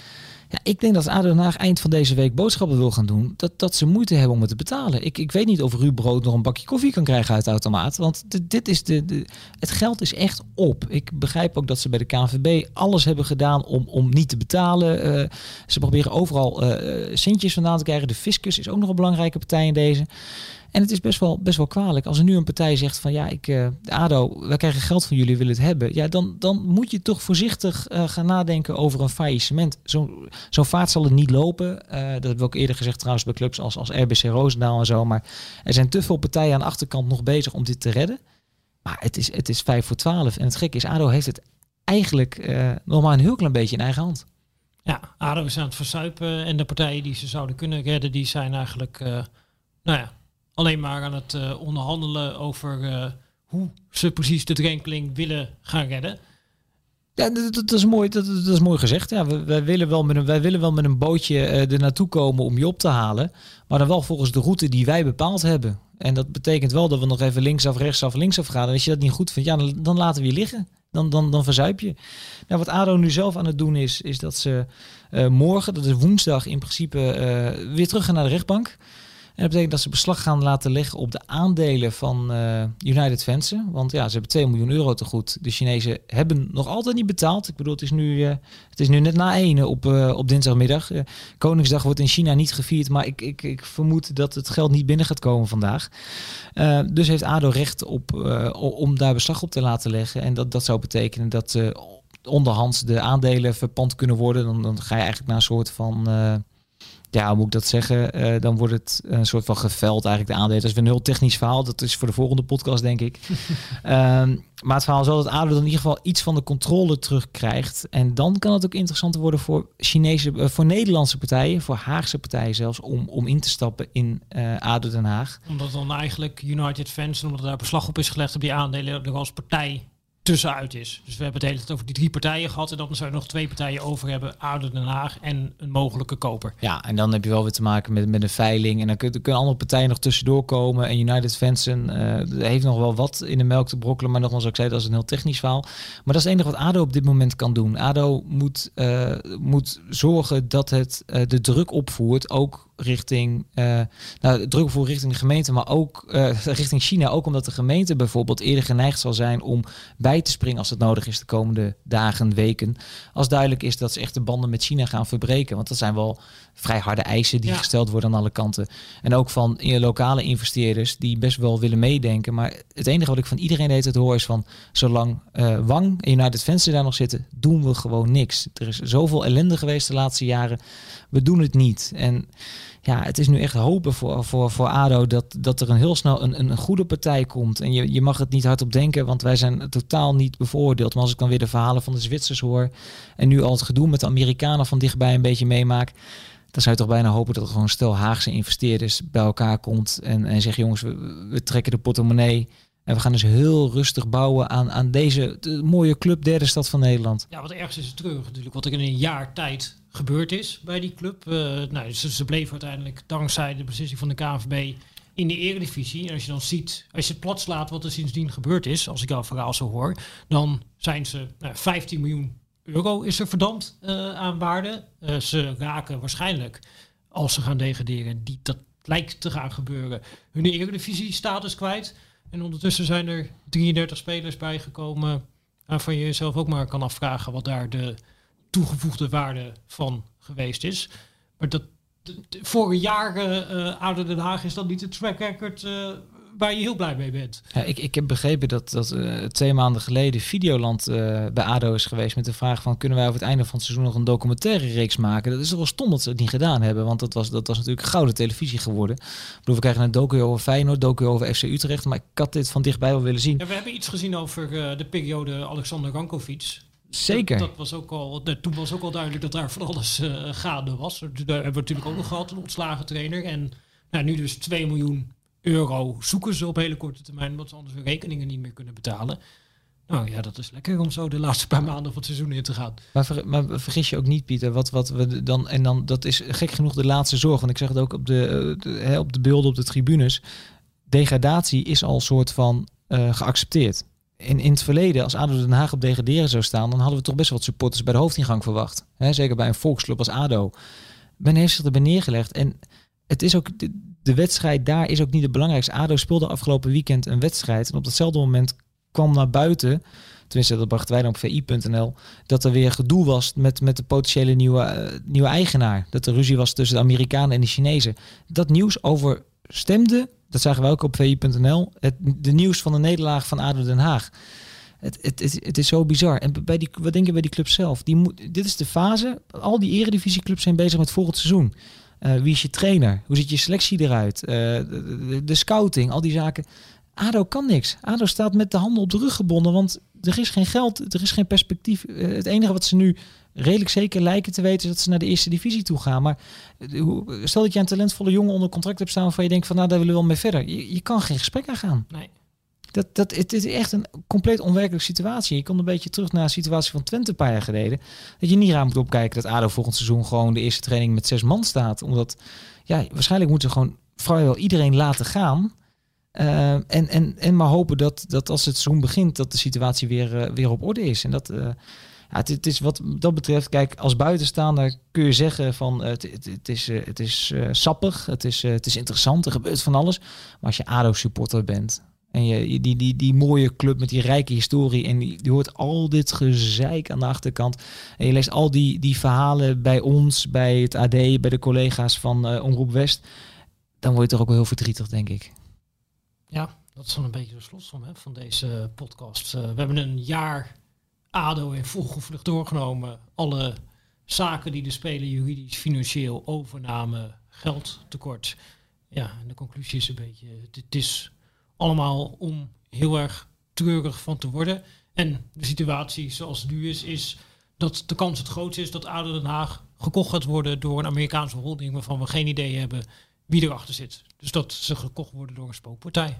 Ja, ik denk dat ADO Den eind van deze week boodschappen wil gaan doen. Dat, dat ze moeite hebben om het te betalen. Ik, ik weet niet of Ruud Brood nog een bakje koffie kan krijgen uit de automaat. Want dit is de, de, het geld is echt op. Ik begrijp ook dat ze bij de KNVB alles hebben gedaan om, om niet te betalen. Uh, ze proberen overal centjes vandaan te krijgen. De fiscus is ook nog een belangrijke partij in deze. En het is best wel, best wel kwalijk. Als er nu een partij zegt van ja, ik, uh, ADO, wij krijgen geld van jullie, willen het hebben. Ja, dan, dan moet je toch voorzichtig uh, gaan nadenken over een faillissement. Zo'n zo vaart zal het niet lopen. Uh, dat hebben we ook eerder gezegd trouwens bij clubs als, als RBC Roosendaal en zo. Maar er zijn te veel partijen aan de achterkant nog bezig om dit te redden. Maar het is, het is 5 voor 12. En het gekke is, ADO heeft het eigenlijk nog maar een heel klein beetje in eigen hand.
Ja, ADO is aan het verzuipen. En de partijen die ze zouden kunnen redden, die zijn eigenlijk... nou ja, alleen maar aan het uh, onderhandelen over uh, hoe ze precies de drenkeling willen gaan redden.
Ja, dat, is mooi, dat, dat, is mooi gezegd. Ja, wij, willen wel met een, wij willen wel met een bootje uh, er naartoe komen om je op te halen. Maar dan wel volgens de route die wij bepaald hebben. En dat betekent wel dat we nog even linksaf, rechtsaf, linksaf gaan. En als je dat niet goed vindt, ja, dan, laten we je liggen. dan, dan, dan verzuip je. Nou, wat ADO nu zelf aan het doen is, is dat ze morgen, dat is woensdag in principe, weer terug gaan naar de rechtbank. En dat betekent dat ze beslag gaan laten leggen op de aandelen van uh, United Fence. Want ja, ze hebben 2 miljoen euro te goed. De Chinezen hebben nog altijd niet betaald. Ik bedoel, het is nu, uh, het is nu net na 1 op, uh, op dinsdagmiddag. Koningsdag wordt in China niet gevierd. Maar ik, ik, ik vermoed dat het geld niet binnen gaat komen vandaag. dus heeft ADO recht op, om daar beslag op te laten leggen. En dat, dat zou betekenen dat onderhands de aandelen verpand kunnen worden. Dan, dan ga je eigenlijk naar een soort van ja, hoe moet ik dat zeggen? Uh, dan wordt het een soort van geveld eigenlijk de aandelen. Dat is weer een heel technisch verhaal. Dat is voor de volgende podcast, denk ik. um, [laughs] maar het verhaal is wel dat ADO dan in ieder geval iets van de controle terugkrijgt. En dan kan het ook interessanter worden voor Chinese, uh, voor Nederlandse partijen, voor Haagse partijen zelfs, om, om in te stappen in uh, ADO Den Haag.
Omdat dan eigenlijk United Fans, omdat daar beslag op is gelegd op die aandelen, er als partij tussenuit is. Dus we hebben het hele tijd over die drie partijen gehad. En dan zou je nog twee partijen over hebben. Ouder Den Haag en een mogelijke koper.
Ja, en dan heb je wel weer te maken met, met een veiling. En dan kunnen, kunnen andere partijen nog tussendoor komen. En United Fansen uh, heeft nog wel wat in de melk te brokkelen. Maar nogmaals, ik zei, dat is een heel technisch verhaal. Maar dat is het enige wat ADO op dit moment kan doen. ADO moet, uh, moet zorgen dat het uh, de druk opvoert. Ook richting, uh, nou, druk voor richting de gemeente, maar ook uh, [laughs] richting China. Ook omdat de gemeente bijvoorbeeld eerder geneigd zal zijn om bij te springen als het nodig is de komende dagen, weken. Als duidelijk is dat ze echt de banden met China gaan verbreken. Want dat zijn wel vrij harde eisen die ja. gesteld worden aan alle kanten. En ook van lokale investeerders die best wel willen meedenken. Maar het enige wat ik van iedereen deed het hoor is van zolang uh, Wang en United Venture daar nog zitten, doen we gewoon niks. Er is zoveel ellende geweest de laatste jaren. We doen het niet. En ja, het is nu echt hopen voor, voor, voor ADO dat, dat er een heel snel een, een goede partij komt. En je, je mag het niet hardop denken, want wij zijn totaal niet bevoordeeld. Maar als ik dan weer de verhalen van de Zwitsers hoor en nu al het gedoe met de Amerikanen van dichtbij een beetje meemaak, dan zou je toch bijna hopen dat er gewoon stel Haagse investeerders bij elkaar komt en, en zegt jongens, we, we trekken de portemonnee. En we gaan dus heel rustig bouwen aan, aan deze de mooie club, derde stad van Nederland.
Ja, wat ergens is het terug natuurlijk. Wat er in een jaar tijd gebeurd is bij die club. Uh, nou, ze, ze bleven uiteindelijk dankzij de beslissing van de KNVB in de eredivisie. En als je dan ziet, als je het plat slaat wat er sindsdien gebeurd is, als ik jouw verhaal zo hoor, dan zijn ze nou, 15 miljoen euro is er verdampt uh, aan waarde. Uh, ze raken waarschijnlijk, als ze gaan degraderen, die, dat lijkt te gaan gebeuren, hun eredivisie status kwijt. En ondertussen zijn er 33 spelers bijgekomen waarvan je jezelf ook maar kan afvragen wat daar de toegevoegde waarde van geweest is. Maar dat vorige jaren uh, Ouder Den Haag is dan niet het track record uh, waar je heel blij mee bent.
Ja, ik, ik heb begrepen dat, dat uh, twee maanden geleden Videoland uh, bij ADO is geweest met de vraag van kunnen wij over het einde van het seizoen nog een documentaire reeks maken. Dat is toch wel stom dat ze het niet gedaan hebben, want dat was, dat was natuurlijk gouden televisie geworden. Ik bedoel, we krijgen een docu over Feyenoord, docu over FC Utrecht, maar ik had dit van dichtbij wel willen zien.
Ja, we hebben iets gezien over uh, de periode Alexander Rankovic.
Zeker.
Dat, dat, was ook al, toen was ook al duidelijk dat daar van alles uh, gaande was. Daar hebben we natuurlijk ook nog gehad, een ontslagen trainer. En nou, nu dus 2 miljoen euro zoeken ze op hele korte termijn, omdat ze anders hun rekeningen niet meer kunnen betalen. Nou ja, dat is lekker om zo de laatste paar maanden van het seizoen in te gaan.
Maar, ver, maar vergis je ook niet, Pieter, wat, wat we dan, en dan, dat is gek genoeg de laatste zorg. Want ik zeg het ook op de, de, hè, op de beelden op de tribunes. Degradatie is al soort van uh, geaccepteerd. In, in het verleden, als ADO Den Haag op degraderen zou staan, dan hadden we toch best wel wat supporters bij de hoofdingang verwacht. Zeker bij een volksclub als ADO. Men heeft zich erbij neergelegd. En het is ook, de, wedstrijd daar is ook niet het belangrijkste. ADO speelde afgelopen weekend een wedstrijd. En op datzelfde moment kwam naar buiten, tenminste dat brachten wij dan op vi.nl, dat er weer gedoe was met, met de potentiële nieuwe, uh, nieuwe eigenaar. Dat er ruzie was tussen de Amerikanen en de Chinezen. Dat nieuws overstemde, dat zagen we ook op vi.nl, de nieuws van de nederlaag van ADO Den Haag. Het, het, het, is zo bizar. En bij die, wat denk je bij die club zelf? Die dit is de fase. Al die eredivisieclubs zijn bezig met volgend seizoen. Uh, wie is je trainer? Hoe ziet je selectie eruit? De, de, de, scouting, al die zaken. ADO kan niks. ADO staat met de handen op de rug gebonden, want er is geen geld, er is geen perspectief. Uh, het enige wat ze nu redelijk zeker lijken te weten is dat ze naar de eerste divisie toe gaan. Maar stel dat je een talentvolle jongen onder contract hebt staan waarvan je denkt van nou daar willen we wel mee verder. Je, je kan geen gesprek aangaan.
Nee.
Dat, dat, het is echt een compleet onwerkelijke situatie. Je komt een beetje terug naar de situatie van Twente een paar jaar geleden. Dat je niet raar moet opkijken dat ADO volgend seizoen gewoon de eerste training met zes man staat. Omdat, ja, waarschijnlijk moeten ze gewoon vrijwel iedereen laten gaan. Uh, en, en, en maar hopen dat, dat als het seizoen begint, dat de situatie weer, uh, weer op orde is. En dat, uh, ja, het, is wat dat betreft, kijk, als buitenstaander kun je zeggen van het, het, is, het is sappig, het is, het is interessant, er gebeurt van alles. Maar als je ADO-supporter bent en je, die, die, die mooie club met die rijke historie en die, hoort al dit gezeik aan de achterkant. En je leest al die, die verhalen bij ons, bij het AD, bij de collega's van Omroep West. Dan word je toch ook wel heel verdrietig, denk ik.
Ja, dat is dan een beetje de slotsom hè, van deze podcast. Uh, we hebben een jaar ADO in volgevlucht doorgenomen. Alle zaken die de spelen juridisch, financieel, overname, geldtekort. Ja, en de conclusie is een beetje, het is allemaal om heel erg treurig van te worden. En de situatie zoals het nu is, is dat de kans het grootste is dat ADO Den Haag gekocht gaat worden door een Amerikaanse holding waarvan we geen idee hebben wie erachter zit. Dus dat ze gekocht worden door een spookpartij.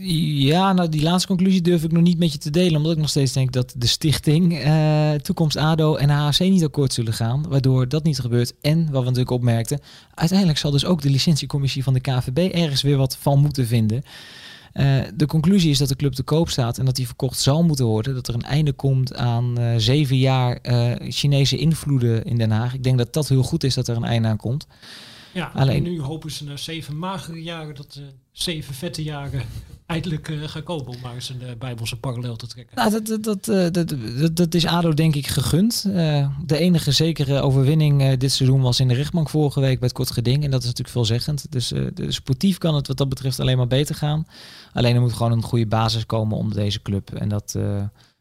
Ja, nou die laatste conclusie durf ik nog niet met je te delen. Omdat ik nog steeds denk dat de stichting uh, Toekomst ADO en HAC niet akkoord zullen gaan. Waardoor dat niet gebeurt. En wat we natuurlijk opmerkten. Uiteindelijk zal dus ook de licentiecommissie van de KVB ergens weer wat van moeten vinden. Uh, de conclusie is dat de club te koop staat en dat die verkocht zal moeten worden. Dat er een einde komt aan zeven jaar Chinese invloeden in Den Haag. Ik denk dat dat heel goed is dat er een einde aan komt.
Ja, Alleen nu hopen ze na zeven magere jaren dat de zeven vette jaren [laughs] eindelijk uh, gaan komen om maar eens een uh, bijbelse parallel te trekken.
Nou, dat, dat, dat, dat, dat, dat is ADO denk ik gegund. De enige zekere overwinning dit seizoen was in de rechtbank vorige week bij het kort geding. En dat is natuurlijk veelzeggend. Dus, sportief kan het wat dat betreft alleen maar beter gaan. Alleen er moet gewoon een goede basis komen om deze club. En dat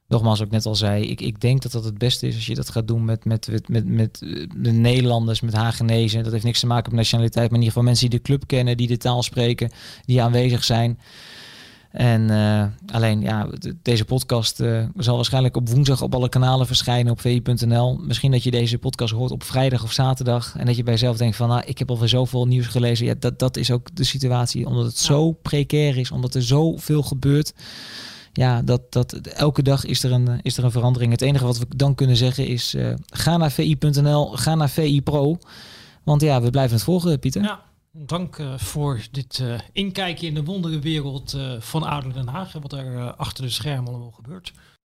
nogmaals, ook net al zei, ik, ik denk dat dat het beste is als je dat gaat doen met, met, met, met, met de Nederlanders, met Hagenezen. Dat heeft niks te maken met nationaliteit, maar in ieder geval mensen die de club kennen, die de taal spreken, die aanwezig zijn. En uh, alleen, ja, deze podcast uh, zal waarschijnlijk op woensdag op alle kanalen verschijnen op vi.nl. Misschien dat je deze podcast hoort op vrijdag of zaterdag. En dat je bij jezelf denkt van, nou, ik heb alweer zoveel nieuws gelezen. Ja, dat, dat is ook de situatie, omdat het zo precair is, omdat er zoveel gebeurt ja, dat, dat, elke dag is er, een, is er een verandering. Het enige wat we dan kunnen zeggen is, uh, ga naar vi.nl, ga naar VI Pro. Want ja, we blijven het volgen, Pieter.
Ja, dank uh, voor dit uh, inkijkje in de wonderenwereld van Ouder Den Haag. Wat er achter de schermen allemaal gebeurt.